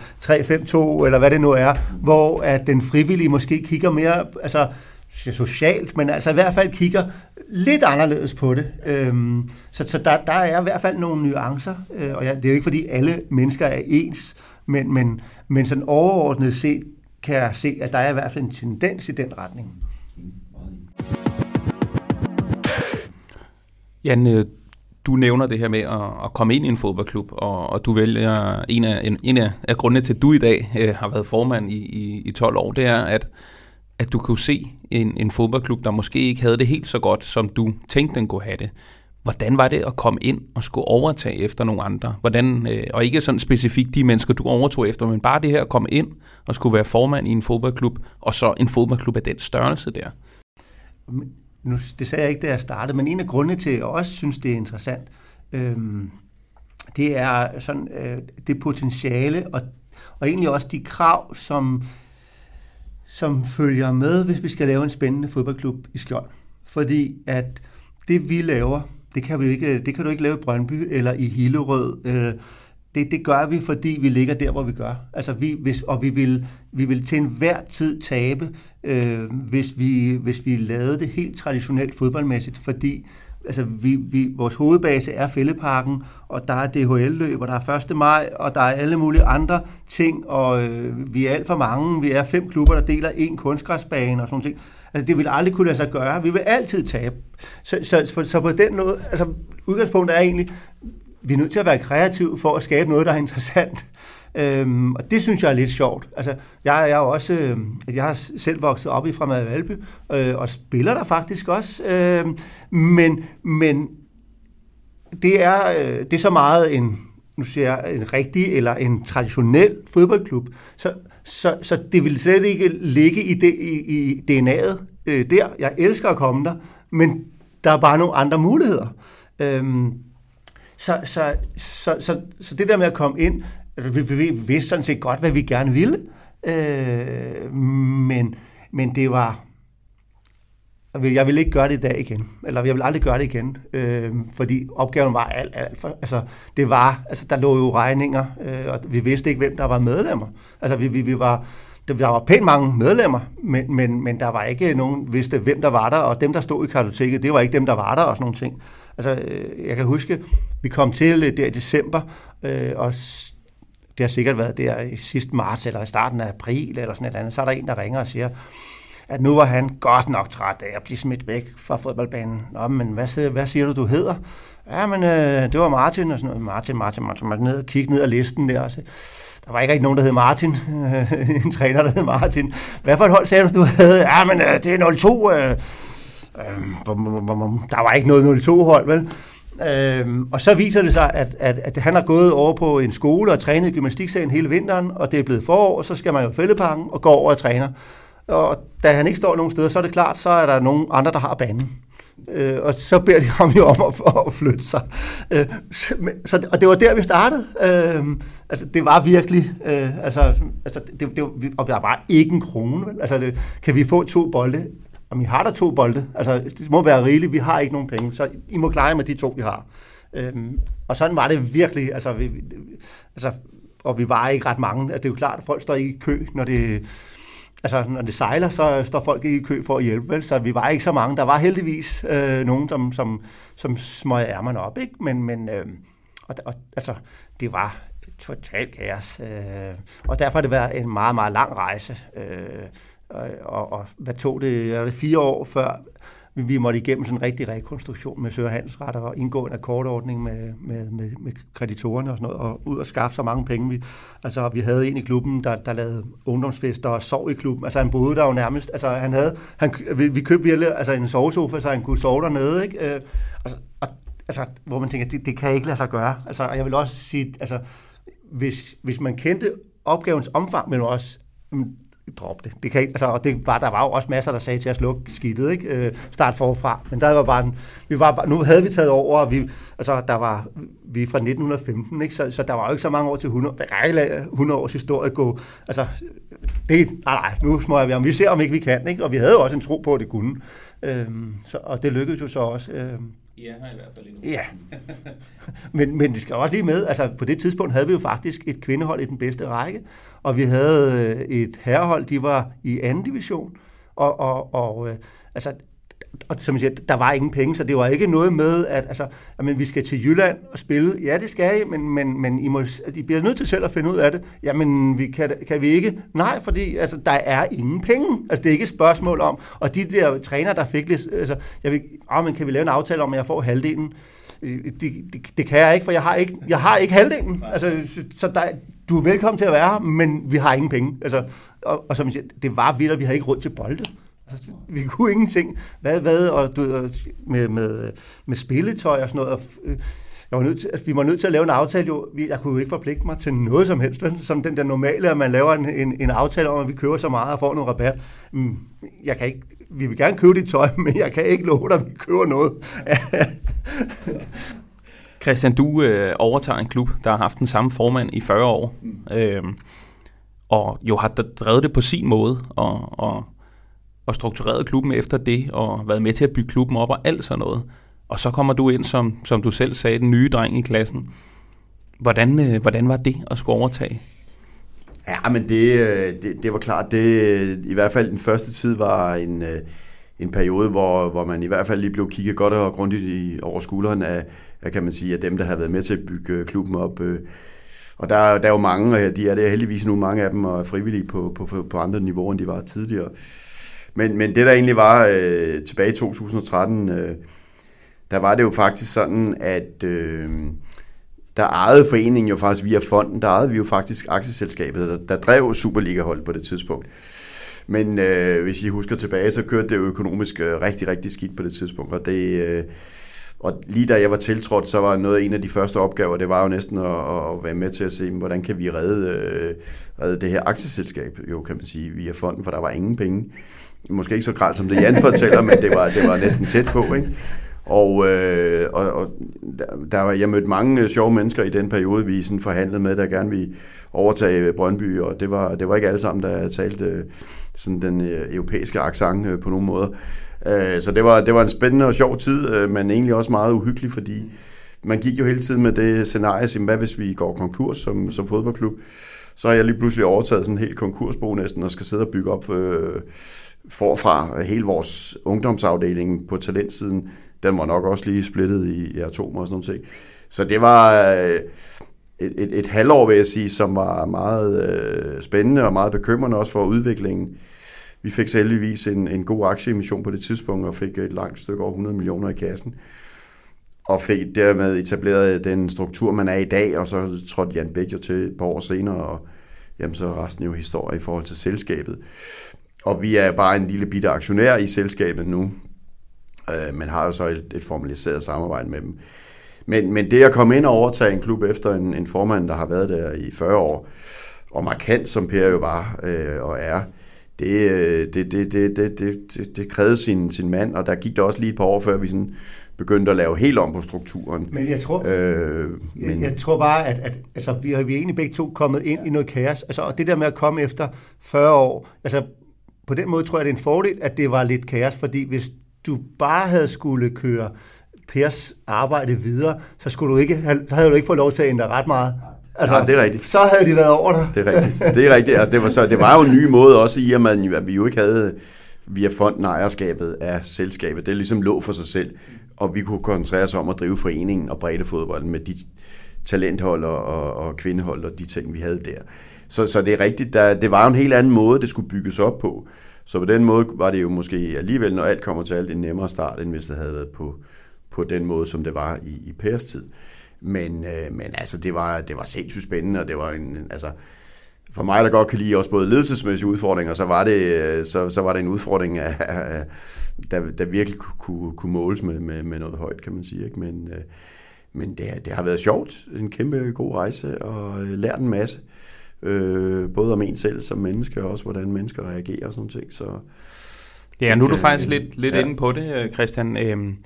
3-5-2 eller hvad det nu er, hvor at den frivillige måske kigger mere, altså socialt, men altså i hvert fald kigger lidt anderledes på det. Øhm, så så der, der er i hvert fald nogle nuancer, øh, og ja, det er jo ikke fordi alle mennesker er ens, men, men, men sådan overordnet set kan jeg se, at der er i hvert fald en tendens i den retning. Jan, øh, du nævner det her med at, at komme ind i en fodboldklub, og, og du vælger en af, en, en af, af grundene til, at du i dag øh, har været formand i, i, i 12 år, det er, at at du kunne se en, en fodboldklub, der måske ikke havde det helt så godt, som du tænkte, den kunne have det. Hvordan var det at komme ind og skulle overtage efter nogle andre? Hvordan, øh, og ikke sådan specifikt de mennesker, du overtog efter, men bare det her at komme ind og skulle være formand i en fodboldklub, og så en fodboldklub af den størrelse der. Nu, det sagde jeg ikke, da jeg startede, men en af grundene til, at jeg også synes, det er interessant, øh, det er sådan, øh, det potentiale og, og egentlig også de krav, som som følger med, hvis vi skal lave en spændende fodboldklub i Skjold. Fordi at det vi laver, det kan, vi ikke, det kan du ikke lave i Brøndby eller i Hillerød. Øh, det, det gør vi, fordi vi ligger der, hvor vi gør. Altså vi, hvis, og vi vil, vi vil til enhver tid tabe, øh, hvis, vi, hvis vi lavede det helt traditionelt fodboldmæssigt, fordi altså vi, vi, vores hovedbase er Fælleparken, og der er DHL-løb, og der er 1. maj, og der er alle mulige andre ting, og øh, vi er alt for mange. Vi er fem klubber, der deler en kunstgræsbane og sådan noget. Altså det vil aldrig kunne lade sig gøre. Vi vil altid tabe. Så, så, så, så på den måde, altså udgangspunktet er egentlig, vi er nødt til at være kreative for at skabe noget, der er interessant. Øhm, og det synes jeg er lidt sjovt. Altså, jeg, jeg er også, øh, jeg har selv vokset op i Fremad Valby, øh, og spiller der faktisk også. Øh, men, men det er, øh, det er så meget en, nu siger jeg, en rigtig eller en traditionel fodboldklub. Så, så, så det vil slet ikke ligge i, det, i, i DNA'et øh, der. Jeg elsker at komme der, men der er bare nogle andre muligheder. Øhm, så, så, så, så, så det der med at komme ind, Altså, vi, vi vidste sådan set godt, hvad vi gerne ville, øh, men, men det var, jeg vil ikke gøre det i dag igen, eller jeg vil aldrig gøre det igen, øh, fordi opgaven var alt, alt for, altså det var, altså der lå jo regninger, øh, og vi vidste ikke, hvem der var medlemmer. Altså vi, vi, vi var, der var pænt mange medlemmer, men, men, men der var ikke nogen, vidste hvem der var der, og dem, der stod i kartoteket, det var ikke dem, der var der, og sådan nogle ting. Altså, øh, jeg kan huske, vi kom til øh, der i december, øh, og det har sikkert været der i sidste marts, eller i starten af april, eller sådan et eller andet, så er der en, der ringer og siger, at nu var han godt nok træt af at blive smidt væk fra fodboldbanen. Nå, men hvad, hvad siger du, du hedder? Ja, men øh, det var Martin og sådan noget. Martin, Martin, Martin. Man ned og kigge ned ad listen der. Og der var ikke rigtig nogen, der hed Martin. <laughs> en træner, der hed Martin. Hvad for et hold sagde du, du havde? Ja, men øh, det er 02. Øh, øh, der var ikke noget 02-hold, vel? Øhm, og så viser det sig, at, at, at han har gået over på en skole og trænet i gymnastiksagen hele vinteren, og det er blevet forår, og så skal man jo fældeparken og gå over og træner. Og da han ikke står nogen steder, så er det klart, så er der nogen andre, der har banen. Øh, og så beder de ham jo om at, <laughs> at flytte sig. Øh, så, og det var der, vi startede. Øh, altså, det var virkelig... Øh, altså, altså, det, det, og der var ikke en krone. Vel? Altså, det, kan vi få to bolde? Om I har der to bolde. Altså, det må være rigeligt. Vi har ikke nogen penge, så I må klare med de to, vi har. Øhm, og sådan var det virkelig. Altså, vi, altså, og vi var ikke ret mange. Altså, det er jo klart, at folk står ikke i kø, når det altså, når det sejler, så står folk ikke i kø for at hjælpe, vel? så vi var ikke så mange. Der var heldigvis øh, nogen, som, som, som smøg ærmerne op, ikke? men, men øh, og, og, altså, det var totalt kaos. Øh, og derfor har det været en meget, meget lang rejse. Øh, Øh, og, og hvad tog det? Er det fire år før vi måtte igennem sådan en rigtig rekonstruktion med søgerhandelsretter og indgå en akkordordning med, med, med, med kreditorerne og sådan noget, og ud og skaffe så mange penge. Vi, altså, vi havde en i klubben, der, der lavede ungdomsfester og sov i klubben. Altså, han boede der jo nærmest. Altså, han havde, han, vi, vi købte virkelig altså, en sovesofa, så han kunne sove dernede. Ikke? Øh, altså, og, altså, hvor man tænker, det, det kan ikke lade sig gøre. Altså, og jeg vil også sige, altså, hvis, hvis man kendte opgavens omfang, men også drop det. det kan altså, og det var, der var jo også masser, der sagde til os, luk skidtet, ikke? Øh, start forfra. Men der var bare, en, vi var bare, nu havde vi taget over, og vi, altså, der var, vi er fra 1915, ikke? Så, så der var jo ikke så mange år til 100, 100 års historie gå, altså, det, nej, nej, nu smøger vi om, vi ser om ikke vi kan, ikke? Og vi havde jo også en tro på, at det kunne. Øh, så, og det lykkedes jo så også. Øhm, i er her i hvert fald endnu. Ja. <laughs> men, men vi skal også lige med, altså på det tidspunkt havde vi jo faktisk et kvindehold i den bedste række, og vi havde øh, et herrehold, de var i anden division, og, og, og øh, altså og som jeg siger, der var ingen penge, så det var ikke noget med, at altså, jamen, vi skal til Jylland og spille. Ja, det skal I, men, men, men I, må, I bliver nødt til selv at finde ud af det. Jamen, vi kan, kan vi ikke? Nej, fordi altså, der er ingen penge. Altså, det er ikke et spørgsmål om. Og de der træner, der fik lidt... Altså, jeg vil, oh, men kan vi lave en aftale om, at jeg får halvdelen? Øh, det, det, det kan jeg ikke, for jeg har ikke, jeg har ikke halvdelen. Altså, så der, du er velkommen til at være her, men vi har ingen penge. Altså, og, og som jeg siger, det var vildt, at vi havde ikke råd til bolde. Altså, vi kunne ingenting. Hvad, hvad, og du ved, med, med, med spilletøj og sådan noget. Og, øh, jeg var nødt til, vi var nødt til at lave en aftale. Jo. Jeg kunne jo ikke forpligte mig til noget som helst. Som den der normale, at man laver en, en, en aftale om, at vi køber så meget og får noget rabat. Mm, jeg kan ikke, vi vil gerne købe dit tøj, <laughs> men jeg kan ikke love dig, at vi køber noget. <laughs> Christian, du øh, overtager en klub, der har haft den samme formand i 40 år. Mm. Øh, og jo har drevet det på sin måde, og, og og struktureret klubben efter det, og været med til at bygge klubben op og alt sådan noget. Og så kommer du ind, som, som du selv sagde, den nye dreng i klassen. Hvordan, øh, hvordan var det at skulle overtage? Ja, men det, øh, det, det var klart, det i hvert fald den første tid var en, øh, en periode, hvor, hvor man i hvert fald lige blev kigget godt og grundigt i, over skulderen af, af, kan man sige, af dem, der har været med til at bygge klubben op. Og der, der er jo mange, og de er der heldigvis nu, mange af dem er frivillige på, på, på andre niveauer, end de var tidligere. Men, men det der egentlig var øh, tilbage i 2013, øh, der var det jo faktisk sådan, at øh, der ejede foreningen jo faktisk via fonden, der ejede vi jo faktisk aktieselskabet, der, der drev Superliga-hold på det tidspunkt. Men øh, hvis I husker tilbage, så kørte det jo økonomisk øh, rigtig, rigtig skidt på det tidspunkt, og det... Øh, og lige da jeg var tiltrådt, så var noget af en af de første opgaver, det var jo næsten at, at være med til at se, hvordan kan vi redde, øh, redde det her aktieselskab, jo kan man sige, via fonden, for der var ingen penge. Måske ikke så gralt som det Jan fortæller, men det var, det var næsten tæt på, ikke? Og, øh, og, og der var, jeg mødte mange øh, sjove mennesker i den periode, vi sådan forhandlede med, der gerne ville overtage øh, Brøndby, og det var, det var ikke alle sammen, der talte øh, sådan den europæiske accent på nogen måder. Øh, så det var, det var en spændende og sjov tid, men egentlig også meget uhyggelig, fordi man gik jo hele tiden med det scenarie, at hvad hvis vi går konkurs som, som fodboldklub? Så har jeg lige pludselig overtaget sådan en helt konkursbo næsten, og skal sidde og bygge op øh, forfra hele vores ungdomsafdeling på talentsiden. Den var nok også lige splittet i, i atomer og sådan noget. Så det var øh, et, et, et halvår, vil jeg sige, som var meget øh, spændende og meget bekymrende også for udviklingen. Vi fik selvfølgelig en, en god aktieemission på det tidspunkt, og fik et langt stykke over 100 millioner i kassen. Og fik dermed etableret den struktur, man er i dag, og så trådte Jan Bæk jo til et par år senere, og jamen, så er resten jo historie i forhold til selskabet. Og vi er bare en lille bitte aktionær i selskabet nu, øh, men har jo så et, et formaliseret samarbejde med dem. Men, men det at komme ind og overtage en klub efter en, en formand, der har været der i 40 år, og markant som Per jo var øh, og er, det, det, det, det, det, det, det krævede sin, sin mand, og der gik der også lige et par år, før vi sådan begyndte at lave helt om på strukturen. Men jeg tror, øh, men... Jeg, jeg tror bare, at, at altså, vi, har, vi er egentlig begge to kommet ind ja. i noget kaos. Altså, og det der med at komme efter 40 år, altså på den måde tror jeg, det er en fordel, at det var lidt kaos, fordi hvis du bare havde skulle køre Pers arbejde videre, så, skulle du ikke have, så havde du ikke fået lov til at ændre ret meget. Altså, ja, det er rigtigt. Så havde de været over dig. Det er rigtigt. Det er rigtigt. Og det var, så, det var jo en ny måde også i, at, man, at vi jo ikke havde via fonden ejerskabet af selskabet. Det ligesom lå for sig selv, og vi kunne koncentrere os om at drive foreningen og bredde fodbolden med de talenthold og, og, og kvindehold og de ting, vi havde der. Så, så det er rigtigt, der, det var jo en helt anden måde, det skulle bygges op på. Så på den måde var det jo måske alligevel, når alt kommer til alt, en nemmere start, end hvis det havde været på, på den måde, som det var i, i Pers tid. Men, øh, men altså, det var, det var sindssygt spændende, og det var en, altså, for mig, der godt kan lide også både ledelsesmæssige udfordringer, så var det, øh, så, så var det en udfordring, af, <laughs> øh, der, der virkelig kunne, kunne måles med, med, med noget højt, kan man sige. Ikke? Men, øh, men det, det har været sjovt, en kæmpe god rejse, og lært en masse. Øh, både om en selv som menneske, og også hvordan mennesker reagerer og sådan ting. Så, ja, nu er du faktisk lidt, lidt ja. inde på det, Christian. Øhm,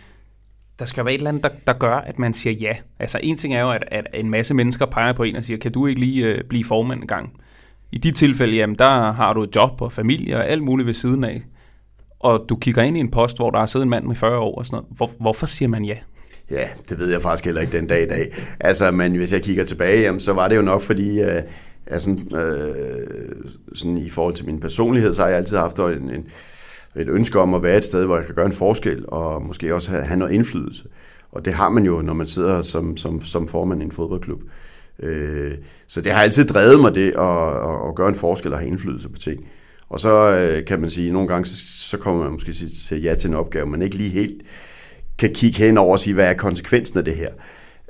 der skal være et eller andet, der, der gør, at man siger ja. Altså en ting er jo, at, at en masse mennesker peger på en og siger, kan du ikke lige øh, blive formand en gang? I de tilfælde, jamen der har du et job og familie og alt muligt ved siden af. Og du kigger ind i en post, hvor der har siddet en mand med 40 år og sådan noget. Hvor, hvorfor siger man ja? Ja, det ved jeg faktisk heller ikke den dag i dag. Altså, men hvis jeg kigger tilbage, jamen, så var det jo nok, fordi øh, er sådan, øh, sådan, i forhold til min personlighed, så har jeg altid haft en, en, et ønske om at være et sted, hvor jeg kan gøre en forskel, og måske også have, have noget indflydelse. Og det har man jo, når man sidder som, som, som formand i en fodboldklub. Øh, så det har altid drevet mig det at, at, at gøre en forskel og have indflydelse på ting. Og så øh, kan man sige, at nogle gange så, så kommer man måske til ja til en opgave, man ikke lige helt kan kigge hen over og sige, hvad er konsekvensen af det her.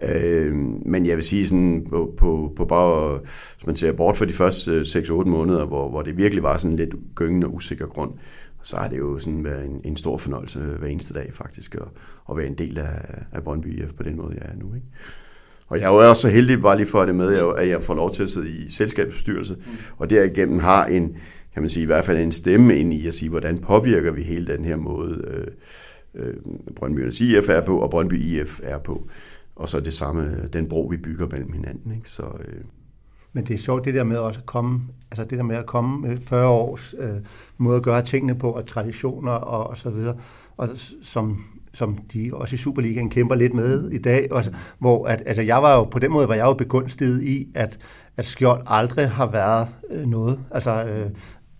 Øh, men jeg vil sige sådan, på, på, på bare, hvis man ser bort for de første 6-8 måneder, hvor, hvor det virkelig var sådan lidt gyngende og usikker grund, så har det jo sådan været en, en stor fornøjelse hver eneste dag faktisk, at, at være en del af, af Brøndby IF på den måde, jeg er nu. Ikke? Og jeg er jo også så heldig, bare lige for det med, at jeg får lov til at sidde i selskabsbestyrelse, mm. og derigennem har en, kan man sige, i hvert fald en stemme ind i at sige, hvordan påvirker vi hele den her måde, øh, øh, Brøndby IF er på, og Brøndby IF er på. Og så det samme, den bro, vi bygger mellem hinanden. Ikke? Så, øh, men det er sjovt det der med også at komme, altså det der med at komme øh, med 40 års øh, måde at gøre tingene på, og traditioner og, og så videre. Og som som de også i Superligaen kæmper lidt med i dag, og, hvor at, altså jeg var jo, på den måde var jeg jo begunstiget i, at, at Skjold aldrig har været øh, noget. Altså, øh,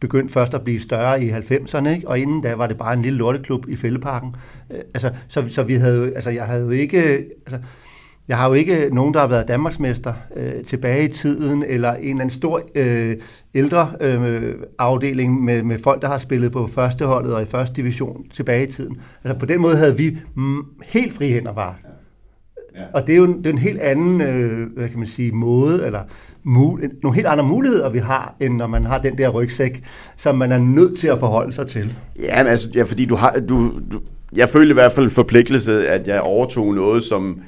begyndt først at blive større i 90'erne, ikke? og inden da var det bare en lille lorteklub i Fældeparken. Øh, altså, så, så vi havde, altså, jeg havde jo ikke... Altså, jeg har jo ikke nogen, der har været Danmarksmester øh, tilbage i tiden, eller en eller anden stor øh, ældre øh, afdeling med, med folk, der har spillet på førsteholdet og i første division tilbage i tiden. Altså på den måde havde vi mm, helt fri hænder var. Ja. Og det er jo en, det er en helt anden, øh, hvad kan man sige, måde, eller mul, nogle helt andre muligheder, vi har, end når man har den der rygsæk, som man er nødt til at forholde sig til. Ja, men altså, ja, fordi du har, du, du, jeg følte i hvert fald forpligtelse, at jeg overtog noget, som,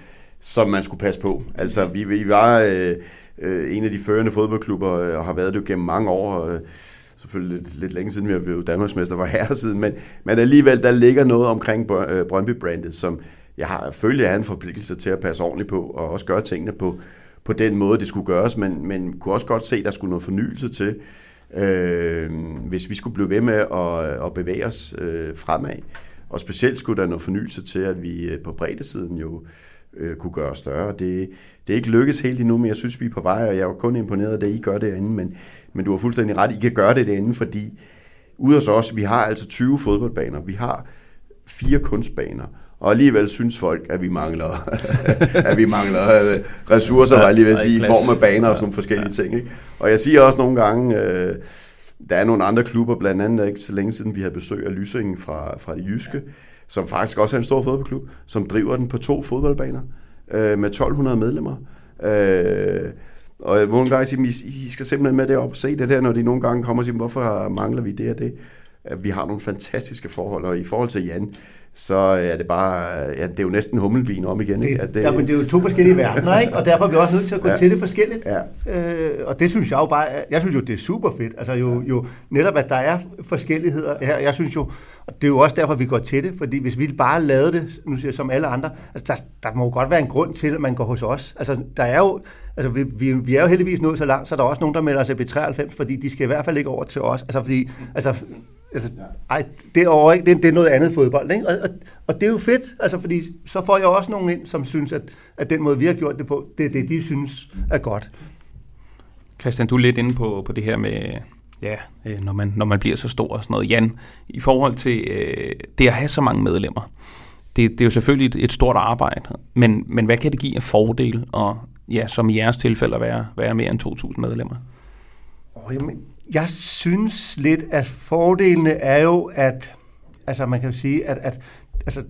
som man skulle passe på. Altså, vi, vi var øh, øh, en af de førende fodboldklubber, øh, og har været det gennem mange år, og, øh, selvfølgelig lidt, lidt længe siden, vi har været Danmarksmester, var her siden, men, men alligevel, der ligger noget omkring øh, Brøndby-brandet, som jeg har følge en forpligtelse til at passe ordentligt på, og også gøre tingene på, på den måde, det skulle gøres, men, men kunne også godt se, at der skulle noget fornyelse til, øh, hvis vi skulle blive ved med at, at bevæge os øh, fremad. Og specielt skulle der noget fornyelse til, at vi øh, på breddesiden jo øh, kunne gøre større. Det, det er ikke lykkes helt endnu, men jeg synes, vi er på vej, og jeg er kun imponeret af det, I gør derinde, men, men du har fuldstændig ret, I kan gøre det derinde, fordi ude hos os, vi har altså 20 fodboldbaner, vi har fire kunstbaner, og alligevel synes folk, at vi mangler, <laughs> at vi mangler øh, ressourcer, ja, var jeg lige ved at sige, i form af baner og sådan forskellige ja. ting. Ikke? Og jeg siger også nogle gange, øh, der er nogle andre klubber, blandt andet ikke så længe siden, vi havde besøg af Lysingen fra, fra det jyske, som faktisk også er en stor fodboldklub, som driver den på to fodboldbaner øh, med 1200 medlemmer. Øh, og nogle gange siger I, I skal simpelthen med derop og se det der, når de nogle gange kommer og siger, hvorfor mangler vi det og det? Vi har nogle fantastiske forhold, og i forhold til Jan, så er det bare, ja, det er jo næsten hummelvin om igen. Ikke? At det, ja, men det er jo to forskellige verdener, ikke? og derfor er vi også nødt til at gå ja. til det forskelligt. Ja. Øh, og det synes jeg jo bare, jeg synes jo, det er super fedt. Altså jo, jo netop, at der er forskelligheder her. Jeg synes jo, og det er jo også derfor, vi går til det, fordi hvis vi bare lavede det, nu siger jeg, som alle andre, altså der, der må jo godt være en grund til, at man går hos os. Altså der er jo, altså vi, vi, vi er jo heldigvis nået så langt, så der er også nogen, der melder sig B93, fordi de skal i hvert fald ikke over til os. Altså fordi, altså Altså, ej, det er, over, ikke? Det, det er noget andet fodbold. Ikke? Og, og, og det er jo fedt, altså, fordi så får jeg også nogen ind, som synes, at, at den måde, vi har gjort det på, det er det, de synes er godt. Christian, du er lidt inde på, på det her med, ja, øh, når man, når man bliver så stor og sådan noget. Jan, i forhold til øh, det at have så mange medlemmer, det, det er jo selvfølgelig et, et stort arbejde, men, men hvad kan det give af fordel, og ja, som i jeres tilfælde at være, være mere end 2.000 medlemmer? Oh, jamen, jeg synes lidt, at fordelene er jo, at altså man kan jo sige, at, at altså,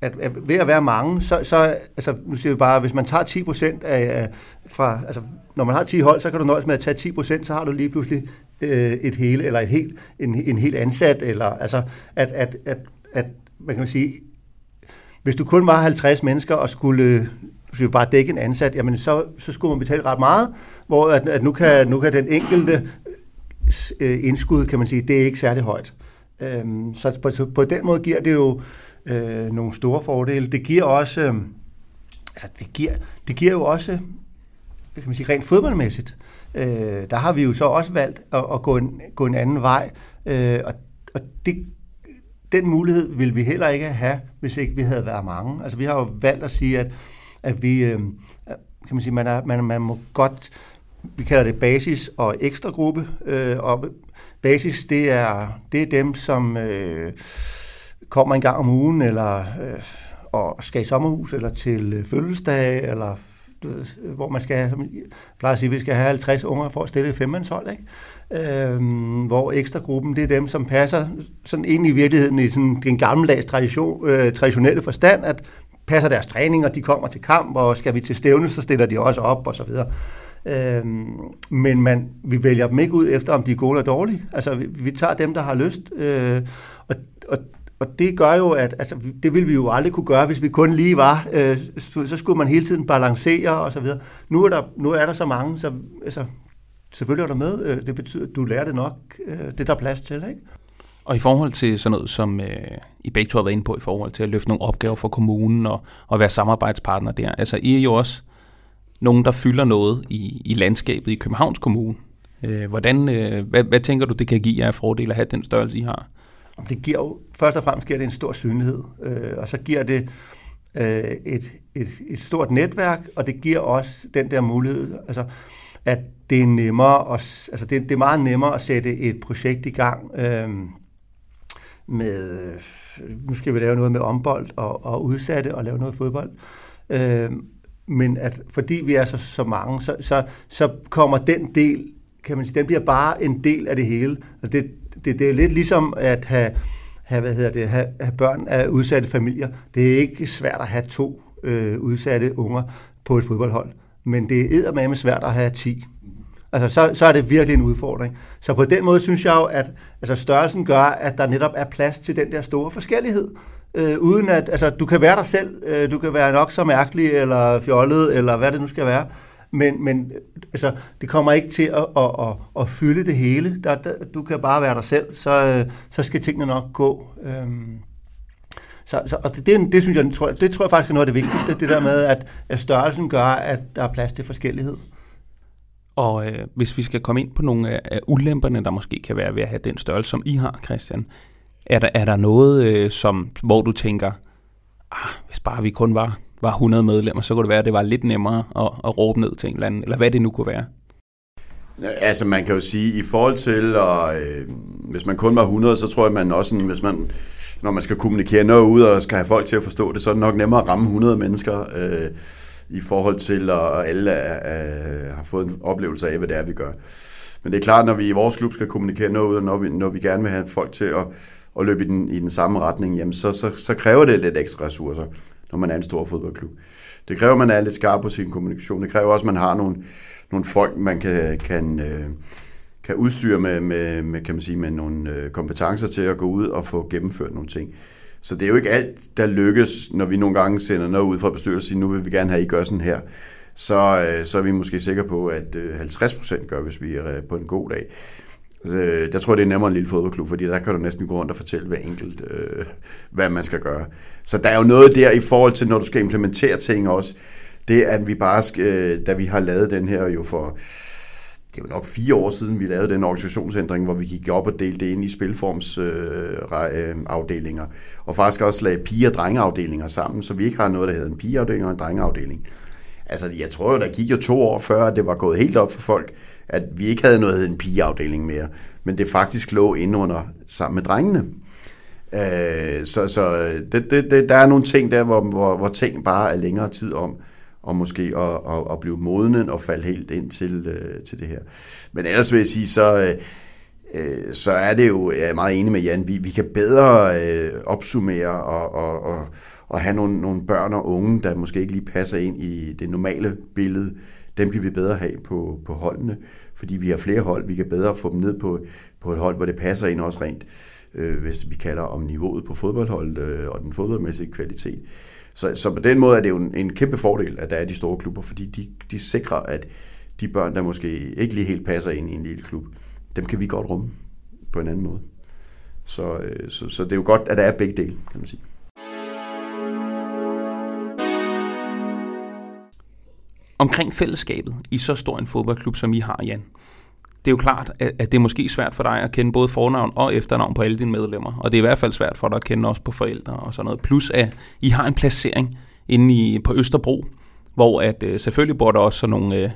at, at ved at være mange, så, så altså, nu siger vi bare, hvis man tager 10 procent af, fra, altså, når man har 10 hold, så kan du nøjes med at tage 10 procent, så har du lige pludselig øh, et hele, eller et helt, en, en helt ansat, eller altså, at, at, at, at man kan sige, hvis du kun var 50 mennesker og skulle skulle bare dække en ansat, jamen så, så skulle man betale ret meget, hvor at, at nu, kan, nu kan den enkelte Øh, indskud, kan man sige, det er ikke særlig højt. Øhm, så på, på den måde giver det jo øh, nogle store fordele. Det giver også, øh, altså det giver, det giver jo også, kan man sige, rent fodboldmæssigt. Øh, der har vi jo så også valgt at, at gå, en, gå en anden vej, øh, og, og det, den mulighed vil vi heller ikke have, hvis ikke vi havde været mange. Altså vi har jo valgt at sige, at, at vi, øh, kan man sige, man, er, man, man må godt vi kalder det basis og ekstra gruppe, øh, og basis, det er, det er dem, som øh, kommer en gang om ugen, eller øh, og skal i sommerhus, eller til øh, fødselsdag, eller du ved, hvor man skal, som jeg plejer at sige, vi skal have 50 unger for at stille et femmandshold, ikke? Øhm, hvor ekstra gruppen, det er dem, som passer sådan ind i virkeligheden i sådan den gammeldags tradition, øh, traditionelle forstand, at passer deres træning, og de kommer til kamp, og skal vi til stævne, så stiller de også op, og så videre. Øh, men man, vi vælger dem ikke ud efter, om de er gode eller dårlige. Altså, vi, vi tager dem, der har lyst. Øh, og, og, og det gør jo, at altså, det ville vi jo aldrig kunne gøre, hvis vi kun lige var. Øh, så, så skulle man hele tiden balancere og så videre. Nu er der, nu er der så mange, så altså, selvfølgelig er der med. Øh, det betyder, at du lærer det nok. Øh, det der er plads til, ikke? Og i forhold til sådan noget, som øh, I begge to har været inde på, i forhold til at løfte nogle opgaver for kommunen og, og være samarbejdspartner der. Altså, I er jo også nogen, der fylder noget i, i landskabet i Københavns Kommune. Øh, hvordan, øh, hvad, hvad tænker du, det kan give jer af fordel at have den størrelse, I har? det giver jo, først og fremmest giver det en stor synlighed, øh, og så giver det øh, et, et, et stort netværk, og det giver også den der mulighed, altså, at det er nemmere, at, altså det, det er meget nemmere at sætte et projekt i gang øh, med, nu skal vi lave noget med ombold og, og udsatte og lave noget fodbold, øh, men at fordi vi er så, så mange, så, så, så kommer den del, kan man sige, den bliver bare en del af det hele. Altså det, det, det er lidt ligesom at have, have, hvad hedder det, have, have børn af udsatte familier. Det er ikke svært at have to øh, udsatte unger på et fodboldhold, men det er med svært at have 10. Altså, så, så er det virkelig en udfordring. Så på den måde synes jeg jo, at altså, størrelsen gør, at der netop er plads til den der store forskellighed. Øh, uden at, altså, du kan være dig selv, øh, du kan være nok så mærkelig, eller fjollet, eller hvad det nu skal være, men, men altså, det kommer ikke til at, at, at, at fylde det hele. Der, der, du kan bare være dig selv, så, øh, så skal tingene nok gå. Øhm, så, så, og det, det, det synes jeg, tror, det tror jeg faktisk er noget af det vigtigste, det der med, at, at størrelsen gør, at der er plads til forskellighed. Og øh, hvis vi skal komme ind på nogle af, af ulemperne, der måske kan være ved at have den størrelse, som I har, Christian, er der, er der noget, øh, som, hvor du tænker, ah, hvis bare vi kun var var 100 medlemmer, så kunne det være, at det var lidt nemmere at, at råbe ned til en eller anden, eller hvad det nu kunne være. Altså man kan jo sige, i forhold til, og, øh, hvis man kun var 100, så tror jeg, man også, hvis man, når man skal kommunikere noget ud og skal have folk til at forstå det, så er det nok nemmere at ramme 100 mennesker, øh, i forhold til, at alle øh, har fået en oplevelse af, hvad det er, vi gør. Men det er klart, når vi i vores klub skal kommunikere noget ud, og når vi, når vi gerne vil have folk til at, at løbe i den, i den samme retning, jamen så, så, så kræver det lidt ekstra ressourcer når man er en stor fodboldklub. Det kræver, at man er lidt skarp på sin kommunikation. Det kræver også, at man har nogle, nogle folk, man kan, kan, øh, kan udstyre med, med, med, kan man sige, med nogle øh, kompetencer til at gå ud og få gennemført nogle ting. Så det er jo ikke alt, der lykkes, når vi nogle gange sender noget ud fra bestyrelsen, nu vil vi gerne have, at I gør sådan her. Så, øh, så er vi måske sikre på, at 50% gør, hvis vi er på en god dag. Øh, jeg tror det er nemmere en lille fodboldklub, fordi der kan du næsten gå rundt og fortælle hver enkelt, øh, hvad man skal gøre. Så der er jo noget der i forhold til, når du skal implementere ting også. Det at vi bare, skal, øh, da vi har lavet den her jo for, det er jo nok fire år siden, vi lavede den organisationsændring, hvor vi gik op og delte det ind i spilformsafdelinger, øh, øh og faktisk også lagde pige- og drengeafdelinger sammen, så vi ikke har noget, der hedder en pigeafdeling og en drengeafdeling. Altså, jeg tror jo, der gik jo to år før, at det var gået helt op for folk, at vi ikke havde noget en pigeafdeling mere, men det faktisk lå inde under sammen med drengene. Øh, så så øh, det, det, det, der er nogle ting der, hvor, hvor, hvor ting bare er længere tid om, og måske at, at, at blive modne og falde helt ind til, øh, til det her. Men ellers vil jeg sige, så, øh, øh, så er det jo, jeg er meget enig med Jan, vi, vi kan bedre øh, opsummere og, og, og, og have nogle, nogle børn og unge, der måske ikke lige passer ind i det normale billede, dem kan vi bedre have på, på holdene, fordi vi har flere hold. Vi kan bedre få dem ned på, på et hold, hvor det passer ind også rent, øh, hvis vi kalder om niveauet på fodboldholdet øh, og den fodboldmæssige kvalitet. Så, så på den måde er det jo en, en kæmpe fordel, at der er de store klubber, fordi de, de sikrer, at de børn, der måske ikke lige helt passer ind i en lille klub, dem kan vi godt rumme på en anden måde. Så, øh, så, så det er jo godt, at der er begge dele, kan man sige. Omkring fællesskabet i så stor en fodboldklub, som I har, Jan. Det er jo klart, at det er måske svært for dig at kende både fornavn og efternavn på alle dine medlemmer, og det er i hvert fald svært for dig at kende også på forældre og sådan noget. Plus at I har en placering inde i, på Østerbro, hvor at øh, selvfølgelig bor der også sådan nogle øh,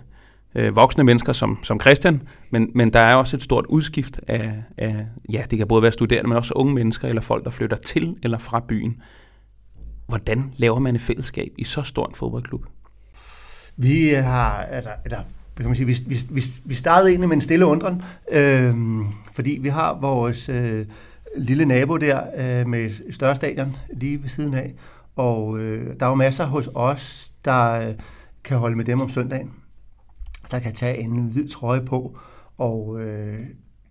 øh, voksne mennesker som, som Christian, men, men der er også et stort udskift af, af, ja, det kan både være studerende, men også unge mennesker eller folk, der flytter til eller fra byen. Hvordan laver man et fællesskab i så stor en fodboldklub? Vi har, eller, eller kan man sige, vi, vi, vi, vi startede egentlig med en stille undren, øh, fordi vi har vores øh, lille nabo der øh, med et større stadion lige ved siden af, og øh, der er jo masser hos os, der øh, kan holde med dem om søndagen, der kan tage en hvid trøje på, og øh,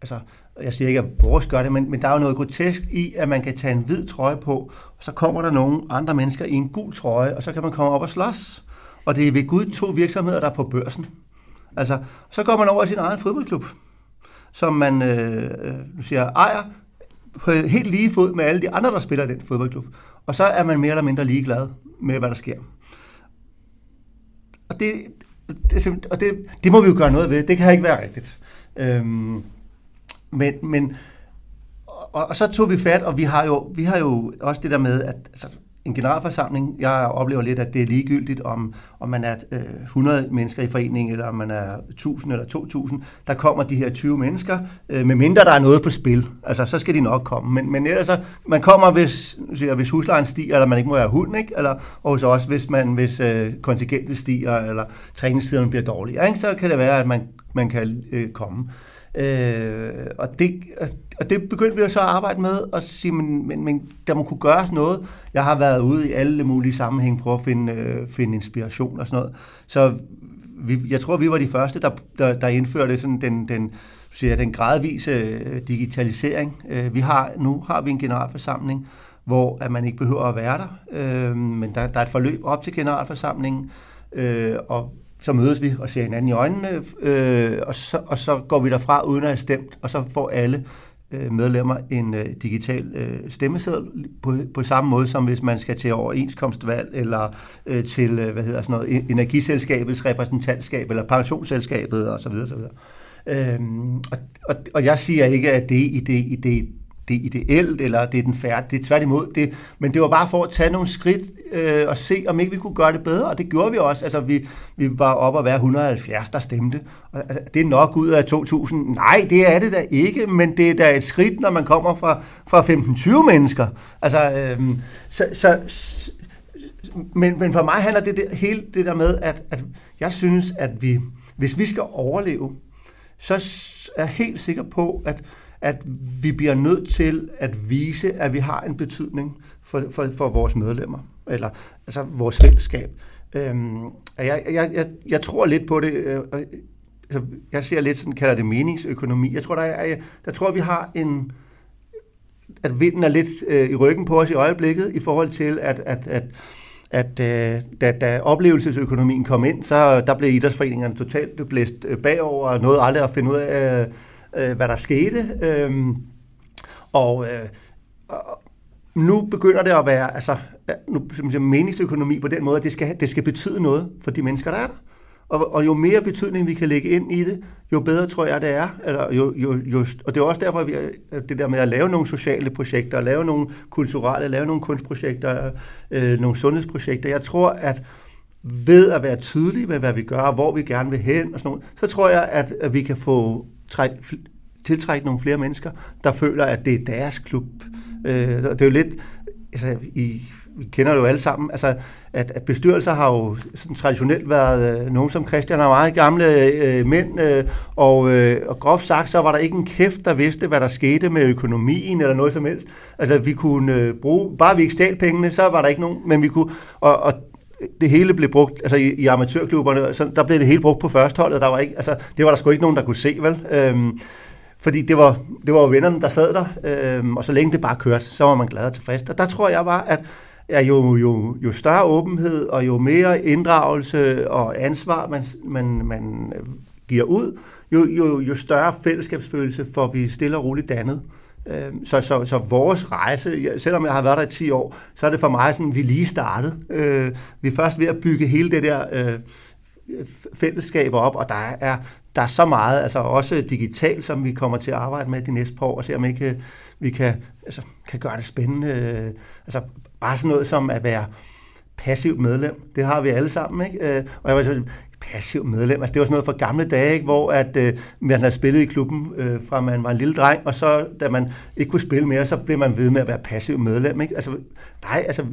altså, jeg siger ikke, at vores gør det, men, men der er jo noget grotesk i, at man kan tage en hvid trøje på, og så kommer der nogle andre mennesker i en gul trøje, og så kan man komme op og slås og det er ved Gud to virksomheder, der er på børsen. Altså, så går man over i sin egen fodboldklub, som man øh, øh siger, ejer på helt lige fod med alle de andre, der spiller i den fodboldklub. Og så er man mere eller mindre ligeglad med, hvad der sker. Og det, det, og det, det må vi jo gøre noget ved. Det kan ikke være rigtigt. Øhm, men, men og, og så tog vi fat, og vi har jo, vi har jo også det der med, at altså, en generalforsamling, jeg oplever lidt, at det er ligegyldigt, om, om man er øh, 100 mennesker i foreningen, eller om man er 1000 eller 2000. Der kommer de her 20 mennesker, øh, med mindre der er noget på spil. Altså, så skal de nok komme. Men, men ellers, man kommer, hvis, siger, hvis huslejen stiger, eller man ikke må have hund, ikke? Eller, og så også, hvis, man, hvis øh, kontingentet stiger, eller træningstiderne bliver dårlige, ikke? så kan det være, at man, man kan øh, komme. Øh, Øh, og, det, og det begyndte vi jo så at arbejde med, og sige, men, men, men der må kunne gøres noget. Jeg har været ude i alle mulige sammenhæng, prøve at finde, øh, finde inspiration og sådan noget. Så vi, jeg tror, vi var de første, der, der, der indførte sådan den, den, siger, den gradvise øh, digitalisering. Øh, vi har, nu har vi en generalforsamling, hvor at man ikke behøver at være der, øh, men der, der er et forløb op til generalforsamlingen, øh, og så mødes vi og ser hinanden i øjnene, øh, og, så, og så går vi derfra uden at have stemt, og så får alle øh, medlemmer en øh, digital øh, stemmeseddel på, på samme måde som hvis man skal til overenskomstvalg eller øh, til øh, hvad hedder sådan noget energiselskabets repræsentantskab eller pensionsselskabet osv. osv. Øhm, og, og, og jeg siger ikke at det i det, i det det er ideelt, eller det er den færdige. Det er tværtimod det. Men det var bare for at tage nogle skridt øh, og se, om ikke vi kunne gøre det bedre, og det gjorde vi også. Altså, vi, vi var oppe at være 170, der stemte. Og, altså, det er nok ud af 2.000. Nej, det er det da ikke, men det er da et skridt, når man kommer fra, fra 15-20 mennesker. Altså, øh, så, så, men, men for mig handler det, det hele det der med, at, at jeg synes, at vi, hvis vi skal overleve, så er jeg helt sikker på, at at vi bliver nødt til at vise, at vi har en betydning for, for, for vores medlemmer, eller altså vores fællesskab. Øhm, jeg, jeg, jeg, jeg tror lidt på det, øh, altså, jeg ser lidt sådan, kalder det meningsøkonomi. Jeg tror, der er, der tror, vi har en, at vinden er lidt øh, i ryggen på os i øjeblikket, i forhold til, at, at, at at øh, da, da oplevelsesøkonomien kom ind, så der blev idrætsforeningerne totalt blæst øh, bagover, og noget aldrig at finde ud af, øh, hvad der skete. Øhm, øh, og, øh, og nu begynder det at være altså, nu, som siger, meningsøkonomi på den måde, at det skal, det skal betyde noget for de mennesker, der er der. Og, og jo mere betydning vi kan lægge ind i det, jo bedre tror jeg, det er. Eller jo, jo, jo, og det er også derfor, at vi, det der med at lave nogle sociale projekter, lave nogle kulturelle, lave nogle kunstprojekter, øh, nogle sundhedsprojekter. Jeg tror, at ved at være tydelige med, hvad vi gør, hvor vi gerne vil hen, og sådan noget, så tror jeg, at, at vi kan få træk, tiltrække nogle flere mennesker, der føler, at det er deres klub. Øh, det er jo lidt, altså, i, vi kender det jo alle sammen, altså, at, at bestyrelser har jo sådan traditionelt været øh, nogen som Christian og meget gamle øh, mænd, øh, og, øh, og groft sagt, så var der ikke en kæft, der vidste, hvad der skete med økonomien eller noget som helst. Altså, vi kunne øh, bruge, bare vi ikke stjal pengene, så var der ikke nogen, men vi kunne, og, og det hele blev brugt, altså i, i amatørklubberne, så der blev det hele brugt på førsteholdet, der var ikke, altså, det var der sgu ikke nogen, der kunne se, vel? Øhm, fordi det var, det var jo vennerne, der sad der, øhm, og så længe det bare kørte, så var man glad og tilfreds. Og der tror jeg bare, at ja, jo, jo, jo større åbenhed, og jo mere inddragelse og ansvar, man, man, man giver ud, jo, jo, jo større fællesskabsfølelse får vi stille og roligt dannet. Øhm, så, så, så vores rejse, selvom jeg har været der i 10 år, så er det for mig sådan, vi lige startede. Øh, vi er først ved at bygge hele det der øh, fællesskab fællesskaber op, og der er, der er så meget, altså også digitalt, som vi kommer til at arbejde med de næste par år, og se om ikke øh, vi kan, altså, kan gøre det spændende. Øh, altså bare sådan noget som at være passivt medlem, det har vi alle sammen, ikke? Øh, og jeg var så, passiv medlem, altså det var sådan noget fra gamle dage, ikke? hvor at, øh, man havde spillet i klubben øh, fra man var en lille dreng, og så da man ikke kunne spille mere, så blev man ved med at være passiv medlem, ikke? Altså, nej, altså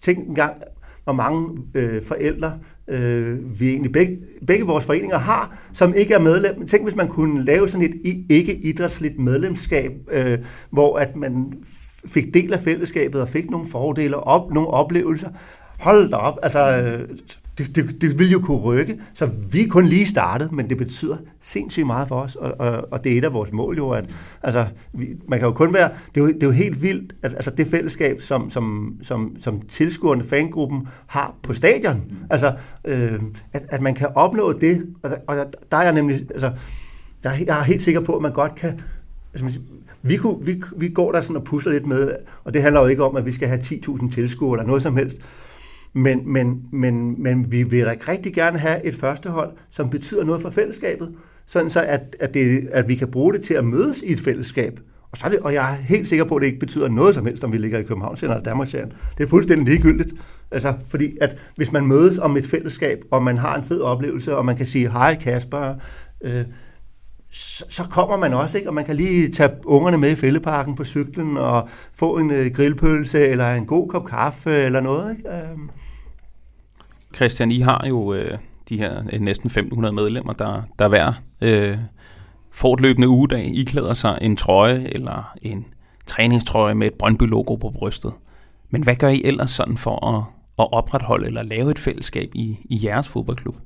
tænk engang, hvor mange øh, forældre øh, vi egentlig begge, begge vores foreninger har, som ikke er medlem. Tænk, hvis man kunne lave sådan et ikke-idrætsligt medlemskab, øh, hvor at man fik del af fællesskabet og fik nogle fordele og op, nogle oplevelser. Hold da op, altså øh, det, det, det vil jo kunne rykke. Så vi er kun lige startet, men det betyder sindssygt meget for os, og, og, og det er et af vores mål jo, at altså, vi, man kan jo kun være, det er jo, det er jo helt vildt, at altså, det fællesskab, som, som, som, som tilskuerne, fangruppen har på stadion, altså, øh, at, at man kan opnå det, og og der er jeg nemlig, altså, der, jeg er helt sikker på, at man godt kan, altså, vi, kunne, vi, vi går der sådan og pusler lidt med, og det handler jo ikke om, at vi skal have 10.000 tilskuere eller noget som helst, men, men, men, men vi vil rigtig gerne have et førstehold, som betyder noget for fællesskabet, sådan så at, at, det, at vi kan bruge det til at mødes i et fællesskab, Og, så er det, og jeg er helt sikker på, at det ikke betyder noget som helst, om vi ligger i København eller Danmark. Det er fuldstændig ligegyldigt. Altså, fordi at hvis man mødes om et fællesskab, og man har en fed oplevelse, og man kan sige, hej Kasper, øh, så, så kommer man også, ikke? og man kan lige tage ungerne med i fældeparken på cyklen, og få en øh, grillpølse, eller en god kop kaffe, eller noget. Ikke? Øh. Christian, I har jo øh, de her øh, næsten 1500 medlemmer, der, der hver øh, fortløbende ugedag iklæder sig en trøje eller en træningstrøje med et Brøndby-logo på brystet. Men hvad gør I ellers sådan for at, at opretholde eller lave et fællesskab i, i jeres fodboldklub?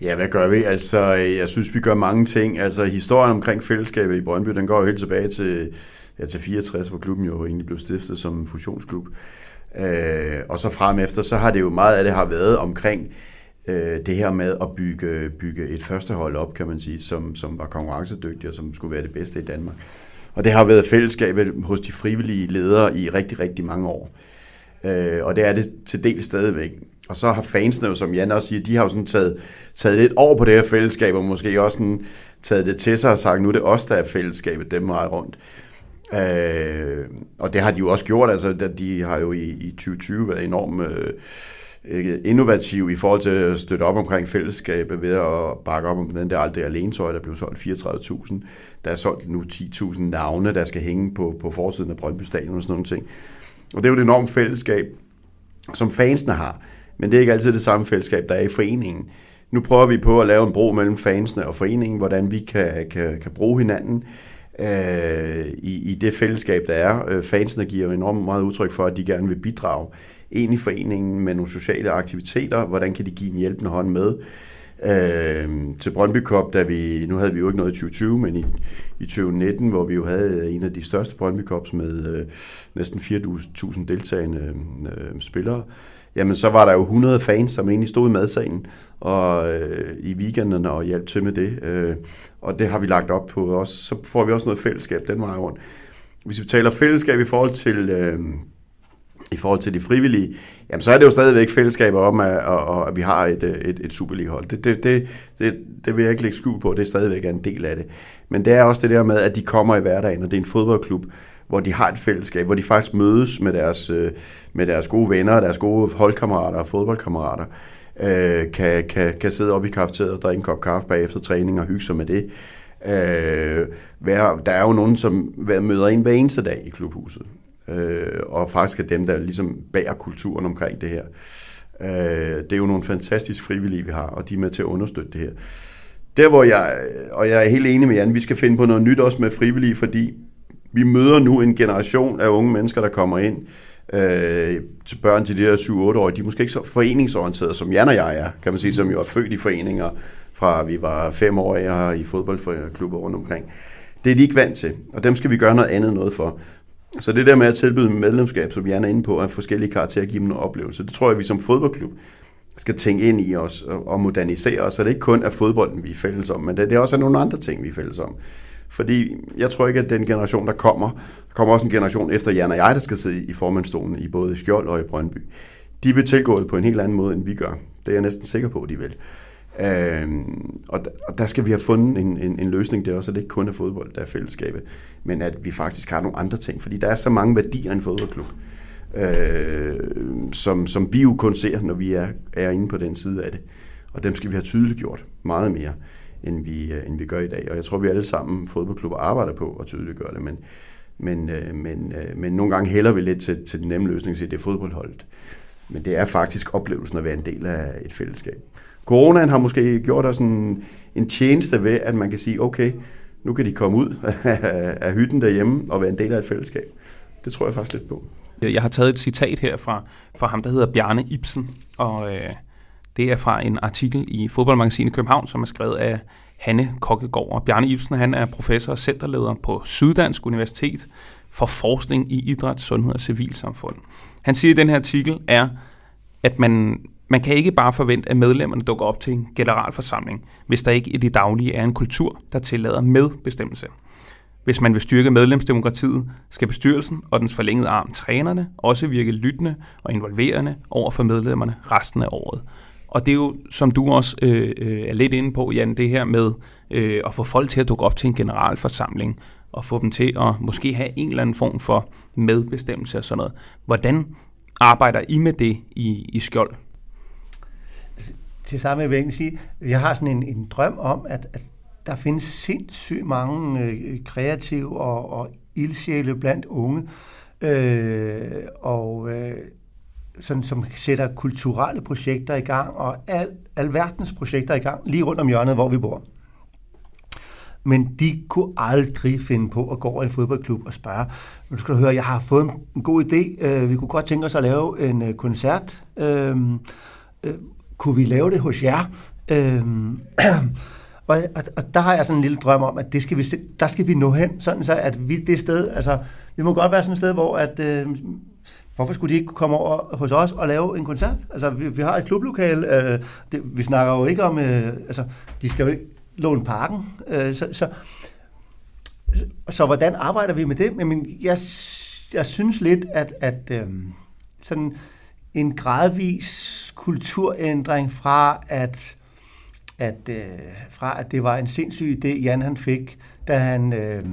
Ja, hvad gør vi? Altså, øh, jeg synes, vi gør mange ting. Altså, historien omkring fællesskabet i Brøndby, den går jo helt tilbage til, ja, til 64, hvor klubben jo egentlig blev stiftet som fusionsklub. Øh, og så frem efter, så har det jo meget af det har været omkring øh, det her med at bygge, bygge et førstehold op, kan man sige, som, som var konkurrencedygtigt og som skulle være det bedste i Danmark. Og det har været fællesskabet hos de frivillige ledere i rigtig, rigtig mange år. Øh, og det er det til del stadigvæk. Og så har fansene jo, som Jan også siger, de har jo sådan taget, taget lidt over på det her fællesskab, og måske også sådan taget det til sig og sagt, nu er det os, der er fællesskabet, dem meget rundt. Øh, og det har de jo også gjort, altså de har jo i, i 2020 været enormt øh, innovative i forhold til at støtte op omkring fællesskabet ved at bakke op om den der aldrig alene tøj, der blev solgt 34.000. Der er solgt nu 10.000 navne, der skal hænge på, på forsiden af Brøndby Stadion og sådan nogle ting. Og det er jo et enormt fællesskab, som fansene har. Men det er ikke altid det samme fællesskab, der er i foreningen. Nu prøver vi på at lave en bro mellem fansene og foreningen, hvordan vi kan, kan, kan bruge hinanden øh, i, i det fællesskab, der er. Øh, fansene giver jo enormt meget udtryk for, at de gerne vil bidrage ind i foreningen med nogle sociale aktiviteter. Hvordan kan de give en hjælpende hånd med? Øh, til Brøndby Cup, da vi, nu havde vi jo ikke noget i 2020, men i, i 2019, hvor vi jo havde en af de største Brøndby Cups med øh, næsten 4.000 deltagende øh, spillere, jamen så var der jo 100 fans, som egentlig stod i madsalen og øh, i weekenderne og hjalp til med det. Øh, og det har vi lagt op på også. Så får vi også noget fællesskab den vej rundt. Hvis vi taler fællesskab i forhold til... Øh, i forhold til de frivillige, jamen så er det jo stadigvæk fællesskaber om, at, at, at vi har et, øh, et, et Superliga-hold. Det, det, det, det, det vil jeg ikke lægge skjul på, det er stadigvæk en del af det. Men det er også det der med, at de kommer i hverdagen, og det er en fodboldklub, hvor de har et fællesskab, hvor de faktisk mødes med deres, øh, med deres gode venner, deres gode holdkammerater og fodboldkammerater, øh, kan, kan, kan sidde op i kafeteriet og drikke en kop kaffe bagefter træning og hygge sig med det. Øh, der er jo nogen, som møder ind hver eneste dag i klubhuset, øh, og faktisk er dem, der ligesom bærer kulturen omkring det her. Øh, det er jo nogle fantastisk frivillige, vi har, og de er med til at understøtte det her. Der hvor jeg, og jeg er helt enig med Jan, vi skal finde på noget nyt også med frivillige, fordi vi møder nu en generation af unge mennesker, der kommer ind øh, til børn til de der 7-8-årige. De er måske ikke så foreningsorienterede, som Jan og jeg er, kan man sige, som jo er født i foreninger, fra vi var fem år her i fodboldklubber rundt omkring. Det er de ikke vant til, og dem skal vi gøre noget andet noget for. Så det der med at tilbyde medlemskab, som Jan er inde på, af forskellige karakterer, give dem nogle oplevelser, det tror jeg, vi som fodboldklub skal tænke ind i os og modernisere os, så det ikke kun er fodbolden, vi er fælles om, men det, det er også nogle andre ting, vi er fælles om. Fordi jeg tror ikke, at den generation, der kommer, der kommer også en generation efter Jan og jeg, der skal sidde i formandstolen i både Skjold og i Brøndby. De vil tilgå det på en helt anden måde, end vi gør. Det er jeg næsten sikker på, at de vil. Øhm, og, der, og der skal vi have fundet en, en, en løsning der også, at det ikke kun er fodbold, der er fællesskabet, men at vi faktisk har nogle andre ting, fordi der er så mange værdier i en fodboldklub, øh, som, som vi jo kun ser, når vi er, er inde på den side af det. Og dem skal vi have tydeligt gjort meget mere end vi, øh, end vi gør i dag. Og jeg tror, vi alle sammen fodboldklubber arbejder på at tydeliggøre det, men, men, øh, men, øh, men nogle gange hælder vi lidt til, til den nemme løsning, at det er fodboldholdet. Men det er faktisk oplevelsen at være en del af et fællesskab. Coronaen har måske gjort os en, en tjeneste ved, at man kan sige, okay, nu kan de komme ud <laughs> af hytten derhjemme og være en del af et fællesskab. Det tror jeg faktisk lidt på. Jeg har taget et citat her fra, fra ham, der hedder Bjarne Ibsen, og øh, det er fra en artikel i Fodboldmagasinet København, som er skrevet af Hanne Kokkegaard. Og Bjarne Ibsen han er professor og centerleder på Syddansk Universitet for forskning i idræt, sundhed og civilsamfund. Han siger i den her artikel, er, at man, man kan ikke bare forvente, at medlemmerne dukker op til en generalforsamling, hvis der ikke i det daglige er en kultur, der tillader medbestemmelse. Hvis man vil styrke medlemsdemokratiet, skal bestyrelsen og dens forlængede arm, trænerne, også virke lyttende og involverende over for medlemmerne resten af året. Og det er jo, som du også øh, øh, er lidt inde på, Jan, det her med øh, at få folk til at dukke op til en generalforsamling, og få dem til at måske have en eller anden form for medbestemmelse og sådan noget. Hvordan arbejder I med det i, i Skjold? Til samme vil jeg sige, jeg har sådan en, en drøm om, at, at der findes sindssygt mange øh, kreative og, og ildsjæle blandt unge, øh, og øh, sådan, som sætter kulturelle projekter i gang, og al, alverdens projekter i gang, lige rundt om hjørnet, hvor vi bor. Men de kunne aldrig finde på at gå over i en fodboldklub og spørge, nu skal du høre, jeg har fået en god idé, øh, vi kunne godt tænke os at lave en øh, koncert, øh, øh, kunne vi lave det hos jer? Øh, <clears throat> og, og, og der har jeg sådan en lille drøm om, at det skal vi, der skal vi nå hen, sådan så at vi det sted, altså vi må godt være sådan et sted, hvor at, øh, hvorfor skulle de ikke komme over hos os og lave en koncert? Altså vi, vi har et klublokale. øh, det, vi snakker jo ikke om, øh, altså de skal jo ikke låne parken, øh, så, så, så, så hvordan arbejder vi med det? Jamen, jeg, jeg synes lidt, at, at øh, sådan en gradvis kulturændring fra at at øh, fra at det var en sindssyg idé, Jan han fik, da han, øh,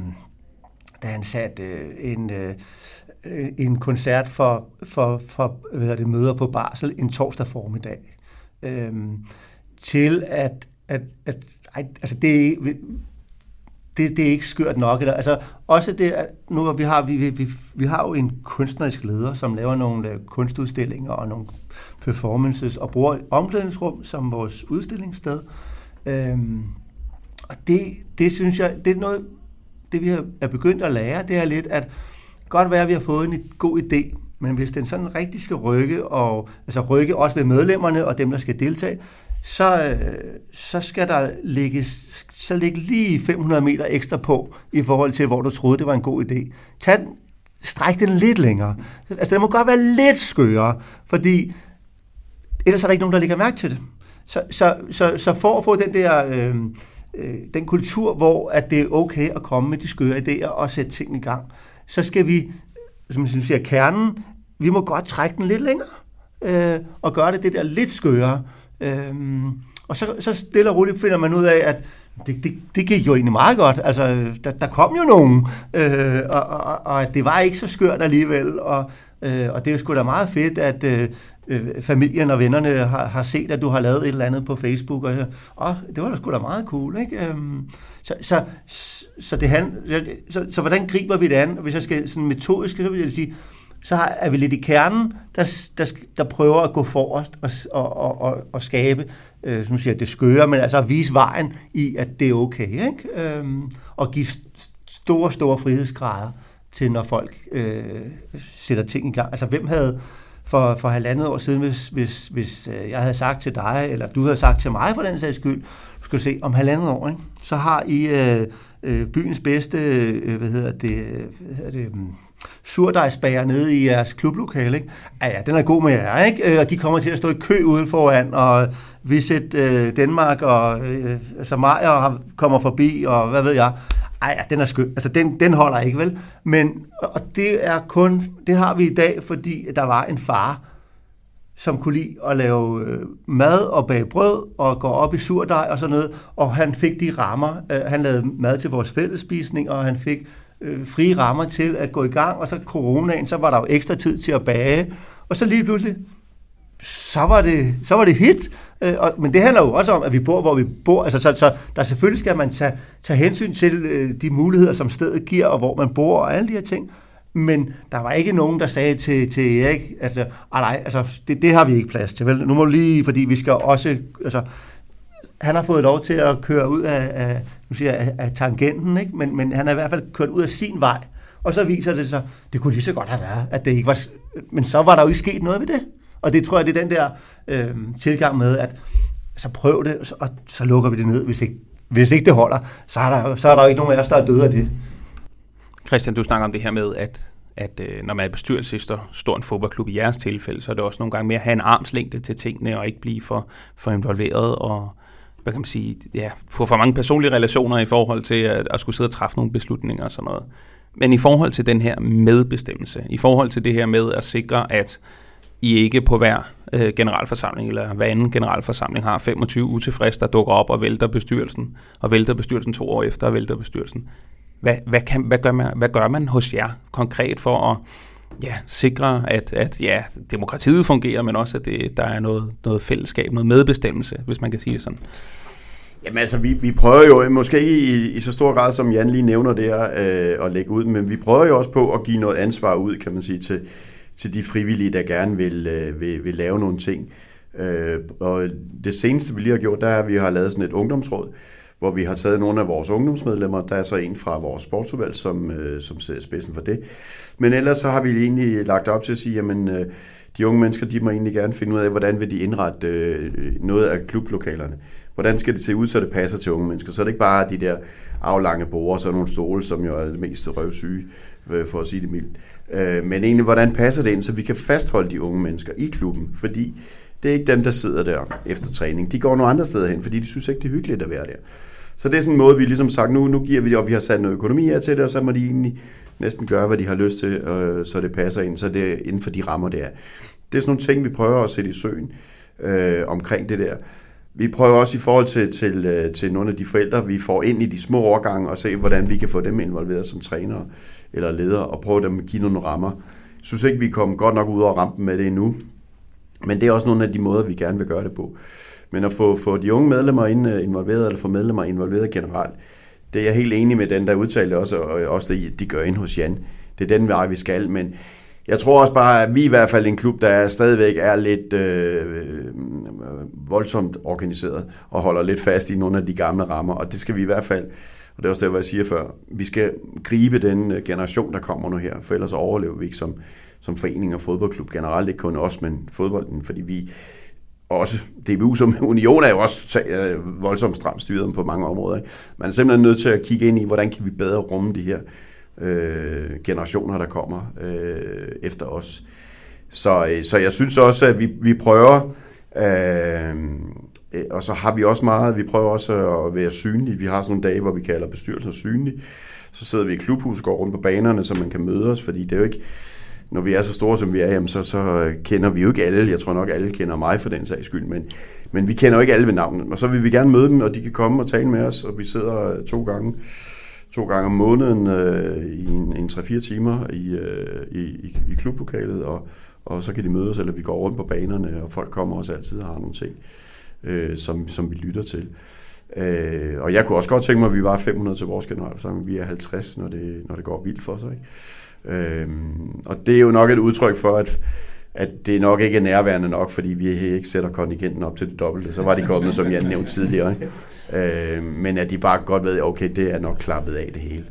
da han satte øh, en, øh, Øh, en koncert for, for, for hvad hedder det, møder på Barsel en torsdag formiddag. Øhm, til at, at, at ej, altså det, det, det er ikke skørt nok. Eller, altså, også det, at nu vi har, vi, vi, vi har jo en kunstnerisk leder, som laver nogle øh, kunstudstillinger og nogle performances, og bruger et omklædningsrum som vores udstillingssted. Øhm, og det, det synes jeg, det er noget, det vi er begyndt at lære, det er lidt, at godt være, at vi har fået en god idé, men hvis den sådan rigtig skal rykke, og altså rykke også ved medlemmerne og dem, der skal deltage, så, øh, så skal der ligge, så ligge lige 500 meter ekstra på, i forhold til, hvor du troede, det var en god idé. Tag den, stræk den lidt længere. Altså, det må godt være lidt skøre, fordi ellers er der ikke nogen, der lægger mærke til det. Så, så, så, så for at få den der... Øh, øh, den kultur, hvor at det er okay at komme med de skøre idéer og sætte ting i gang, så skal vi, som man siger, kernen, vi må godt trække den lidt længere øh, og gøre det det der lidt skøre. Øh, og så, så stille og roligt finder man ud af, at det, det, det gik jo egentlig meget godt. Altså, der, der kom jo nogen, øh, og, og, og det var ikke så skørt alligevel. Og, øh, og det er jo sgu da meget fedt, at øh, øh, familien og vennerne har, har set, at du har lavet et eller andet på Facebook. Og, og det var da sgu da meget cool, ikke? Øh, så, så, så, det han, så, så, så hvordan griber vi det an? Hvis jeg skal sådan metodisk, så vil jeg sige, så er vi lidt i kernen, der, der, der prøver at gå forrest og, og, og, og skabe, øh, som siger, det skøre, men altså at vise vejen i, at det er okay, ikke? Øhm, og give store, store frihedsgrader til, når folk øh, sætter ting i gang. Altså, hvem havde for, for halvandet år siden, hvis, hvis, hvis øh, jeg havde sagt til dig, eller du havde sagt til mig for den sags skyld, skal se, om halvandet år, ikke? så har I øh, øh, byens bedste, øh, hvad hedder det, hvad hedder det um, surdejsbager nede i jeres klublokale, ikke? Ja, ja, den er god med jer, ikke? Øh, og de kommer til at stå i kø uden foran, og Visit øh, Danmark, og øh, altså kommer forbi, og hvad ved jeg. Ej, ja, den er skøn. Altså, den, den holder ikke, vel? Men, og det er kun, det har vi i dag, fordi der var en far, som kunne lide at lave øh, mad og bage brød og gå op i surdej og sådan noget, og han fik de rammer. Øh, han lavede mad til vores fællesspisning, og han fik øh, frie rammer til at gå i gang, og så coronaen, så var der jo ekstra tid til at bage, og så lige pludselig, så var det, så var det hit. Øh, og, men det handler jo også om, at vi bor, hvor vi bor. Altså, så, så der selvfølgelig skal man tage, tage hensyn til øh, de muligheder, som stedet giver, og hvor man bor, og alle de her ting. Men der var ikke nogen, der sagde til, til Erik, altså, ah, nej, altså, det, det har vi ikke plads til. Vel? Nu må du lige, fordi vi skal også, altså, han har fået lov til at køre ud af, af, nu siger jeg, af tangenten, ikke? Men, men han har i hvert fald kørt ud af sin vej. Og så viser det sig, det kunne lige så godt have været, at det ikke var... Men så var der jo ikke sket noget ved det. Og det tror jeg, det er den der øh, tilgang med, at så prøv det, og så lukker vi det ned, hvis ikke, hvis ikke det holder. Så er, der, så er der jo ikke nogen af os, der er døde af det. Christian, du snakker om det her med, at, at øh, når man er bestyrelse i stor, stor en fodboldklub i jeres tilfælde, så er det også nogle gange mere at have en armslængde til tingene, og ikke blive for, for involveret, og hvad kan man sige, ja, få for mange personlige relationer i forhold til at, at skulle sidde og træffe nogle beslutninger og sådan noget. Men i forhold til den her medbestemmelse, i forhold til det her med at sikre, at I ikke på hver øh, generalforsamling eller hver anden generalforsamling har 25 utilfredse, der dukker op og vælter bestyrelsen, og vælter bestyrelsen to år efter og vælter bestyrelsen hvad, hvad, kan, hvad, gør man, hvad gør man hos jer konkret for at ja, sikre, at, at ja, demokratiet fungerer, men også, at det, der er noget, noget fællesskab, noget medbestemmelse, hvis man kan sige det sådan? Jamen altså, vi, vi prøver jo, måske ikke i, i så stor grad, som Jan lige nævner der, øh, at lægge ud, men vi prøver jo også på at give noget ansvar ud, kan man sige, til, til de frivillige, der gerne vil, øh, vil, vil lave nogle ting. Øh, og det seneste, vi lige har gjort, der er, at vi har lavet sådan et ungdomsråd, hvor vi har taget nogle af vores ungdomsmedlemmer. Der er så en fra vores sportsudvalg, som, øh, som sidder spidsen for det. Men ellers så har vi egentlig lagt op til at sige, jamen øh, de unge mennesker, de må egentlig gerne finde ud af, hvordan vil de indrette øh, noget af klublokalerne. Hvordan skal det se ud, så det passer til unge mennesker? Så er det ikke bare de der aflange borer, sådan nogle stole, som jo er det mest røvsyge, øh, for at sige det mildt. Øh, men egentlig, hvordan passer det ind, så vi kan fastholde de unge mennesker i klubben? Fordi det er ikke dem, der sidder der efter træning. De går nogle andre steder hen, fordi de synes ikke, det er hyggeligt at være der. Så det er sådan en måde, vi ligesom sagt, nu, nu giver vi det, og vi har sat noget økonomi af til det, og så må de egentlig næsten gøre, hvad de har lyst til, øh, så det passer ind, så det er inden for de rammer, det er. Det er sådan nogle ting, vi prøver at sætte i søen øh, omkring det der. Vi prøver også i forhold til, til, øh, til nogle af de forældre, vi får ind i de små årgange, og se, hvordan vi kan få dem involveret som trænere eller ledere, og prøve dem at give nogle rammer. Jeg synes ikke, vi er kommet godt nok ud over rampen med det endnu, men det er også nogle af de måder, vi gerne vil gøre det på. Men at få, få de unge medlemmer øh, involveret, eller få medlemmer involveret generelt, det er jeg helt enig med den, der udtalte også, og øh, også det, de gør ind hos Jan. Det er den vej, vi skal, men jeg tror også bare, at vi i hvert fald er en klub, der stadigvæk er lidt øh, øh, voldsomt organiseret og holder lidt fast i nogle af de gamle rammer, og det skal vi i hvert fald, og det er også det, hvad jeg siger før, vi skal gribe den generation, der kommer nu her, for ellers overlever vi ikke som, som forening og fodboldklub generelt, ikke kun os, men fodbolden, fordi vi, også DBU som <laughs> union er jo også øh, voldsomt stramt styret på mange områder. Ikke? Man er simpelthen nødt til at kigge ind i, hvordan kan vi bedre rumme de her øh, generationer, der kommer øh, efter os. Så, øh, så jeg synes også, at vi, vi prøver, øh, øh og så har vi også meget, vi prøver også at være synlige. Vi har sådan nogle dage, hvor vi kalder bestyrelsen synlig. Så sidder vi i klubhus, går rundt på banerne, så man kan møde os, fordi det er jo ikke, når vi er så store, som vi er, jamen, så, så øh, kender vi jo ikke alle. Jeg tror nok, alle kender mig for den sags skyld, men, men vi kender jo ikke alle ved navnet. Og så vil vi gerne møde dem, og de kan komme og tale med os, og vi sidder øh, to gange to gange om måneden øh, i en, en 3-4 timer i, øh, i, i, i klublokalet, og, og så kan de mødes, eller vi går rundt på banerne, og folk kommer også altid og har nogle ting, øh, som, som vi lytter til. Øh, og jeg kunne også godt tænke mig, at vi var 500 til vores generalforsamling. Vi er 50, når det, når det går vildt for sig. Ikke? Øh, og det er jo nok et udtryk for, at at det nok ikke er nærværende nok, fordi vi ikke sætter kontingenten op til det dobbelte. Så var de kommet, som jeg nævnte tidligere. Ikke? Øh, men at de bare godt ved, okay, det er nok klappet af det hele.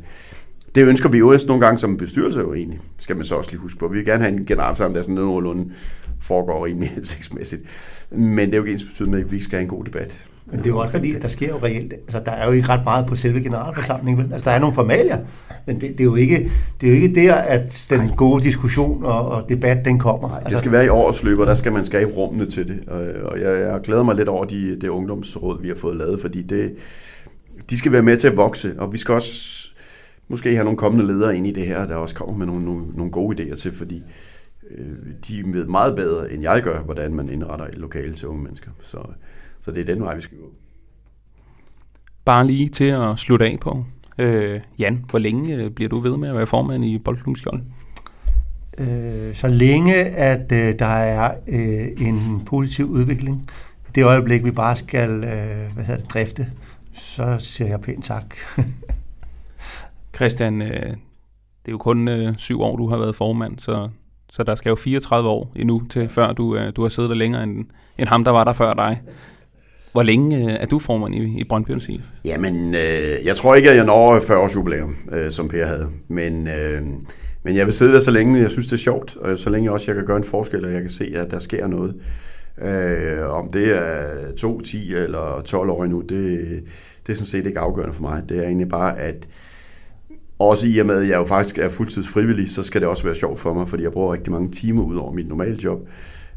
Det ønsker vi jo også nogle gange som bestyrelse jo egentlig, skal man så også lige huske på. Vi vil gerne have en generalforsamling, der sådan nogenlunde foregår rimelig hensigtsmæssigt. Men det er jo ikke ens betydning med, at vi skal have en god debat. Men det er jo også fordi, at der sker jo reelt, altså der er jo ikke ret meget på selve generalforsamlingen, altså der er nogle formalier, men det, det, er, jo ikke, det er jo ikke der, at den gode diskussion og, og debat, den kommer. Nej, det altså- skal være i årets løb, og der skal man skabe rummene til det, og jeg, jeg glæder mig lidt over de, det ungdomsråd, vi har fået lavet, fordi det, de skal være med til at vokse, og vi skal også måske have nogle kommende ledere ind i det her, der også kommer med nogle, nogle, nogle gode idéer til, fordi øh, de ved meget bedre, end jeg gør, hvordan man indretter et lokale til unge mennesker. Så, så det er den vej, vi skal gå. Bare lige til at slutte af på. Øh, Jan, hvor længe øh, bliver du ved med at være formand i Boldklubben Skjold? Øh, så længe, at øh, der er øh, en positiv udvikling. I det øjeblik, vi bare skal øh, hvad hedder det, drifte, så siger jeg pænt tak. <laughs> Christian, øh, det er jo kun øh, syv år, du har været formand, så, så der skal jo 34 år endnu til, før du, øh, du har siddet der længere end, end ham, der var der før dig. Hvor længe øh, er du formand i, i Brøndby IF? Jamen, øh, jeg tror ikke, at jeg når øh, 40 års jubilæum, øh, som Per havde. Men, øh, men jeg vil sidde der så længe, jeg synes, det er sjovt, og så længe også jeg kan gøre en forskel, og jeg kan se, at der sker noget. Øh, om det er 2, 10 eller 12 år endnu, det, det er sådan set ikke afgørende for mig. Det er egentlig bare, at også i og med, at jeg jo faktisk er fuldtids frivillig, så skal det også være sjovt for mig, fordi jeg bruger rigtig mange timer ud over mit normale job.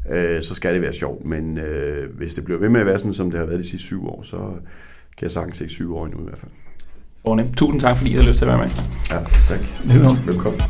Øh, så skal det være sjovt, men øh, hvis det bliver ved med at være sådan, som det har været de sidste syv år, så kan jeg sagtens se syv år endnu i hvert fald. Tusind tak, fordi I har lyst til at være med. Ja, tak. Velkommen. Velkommen.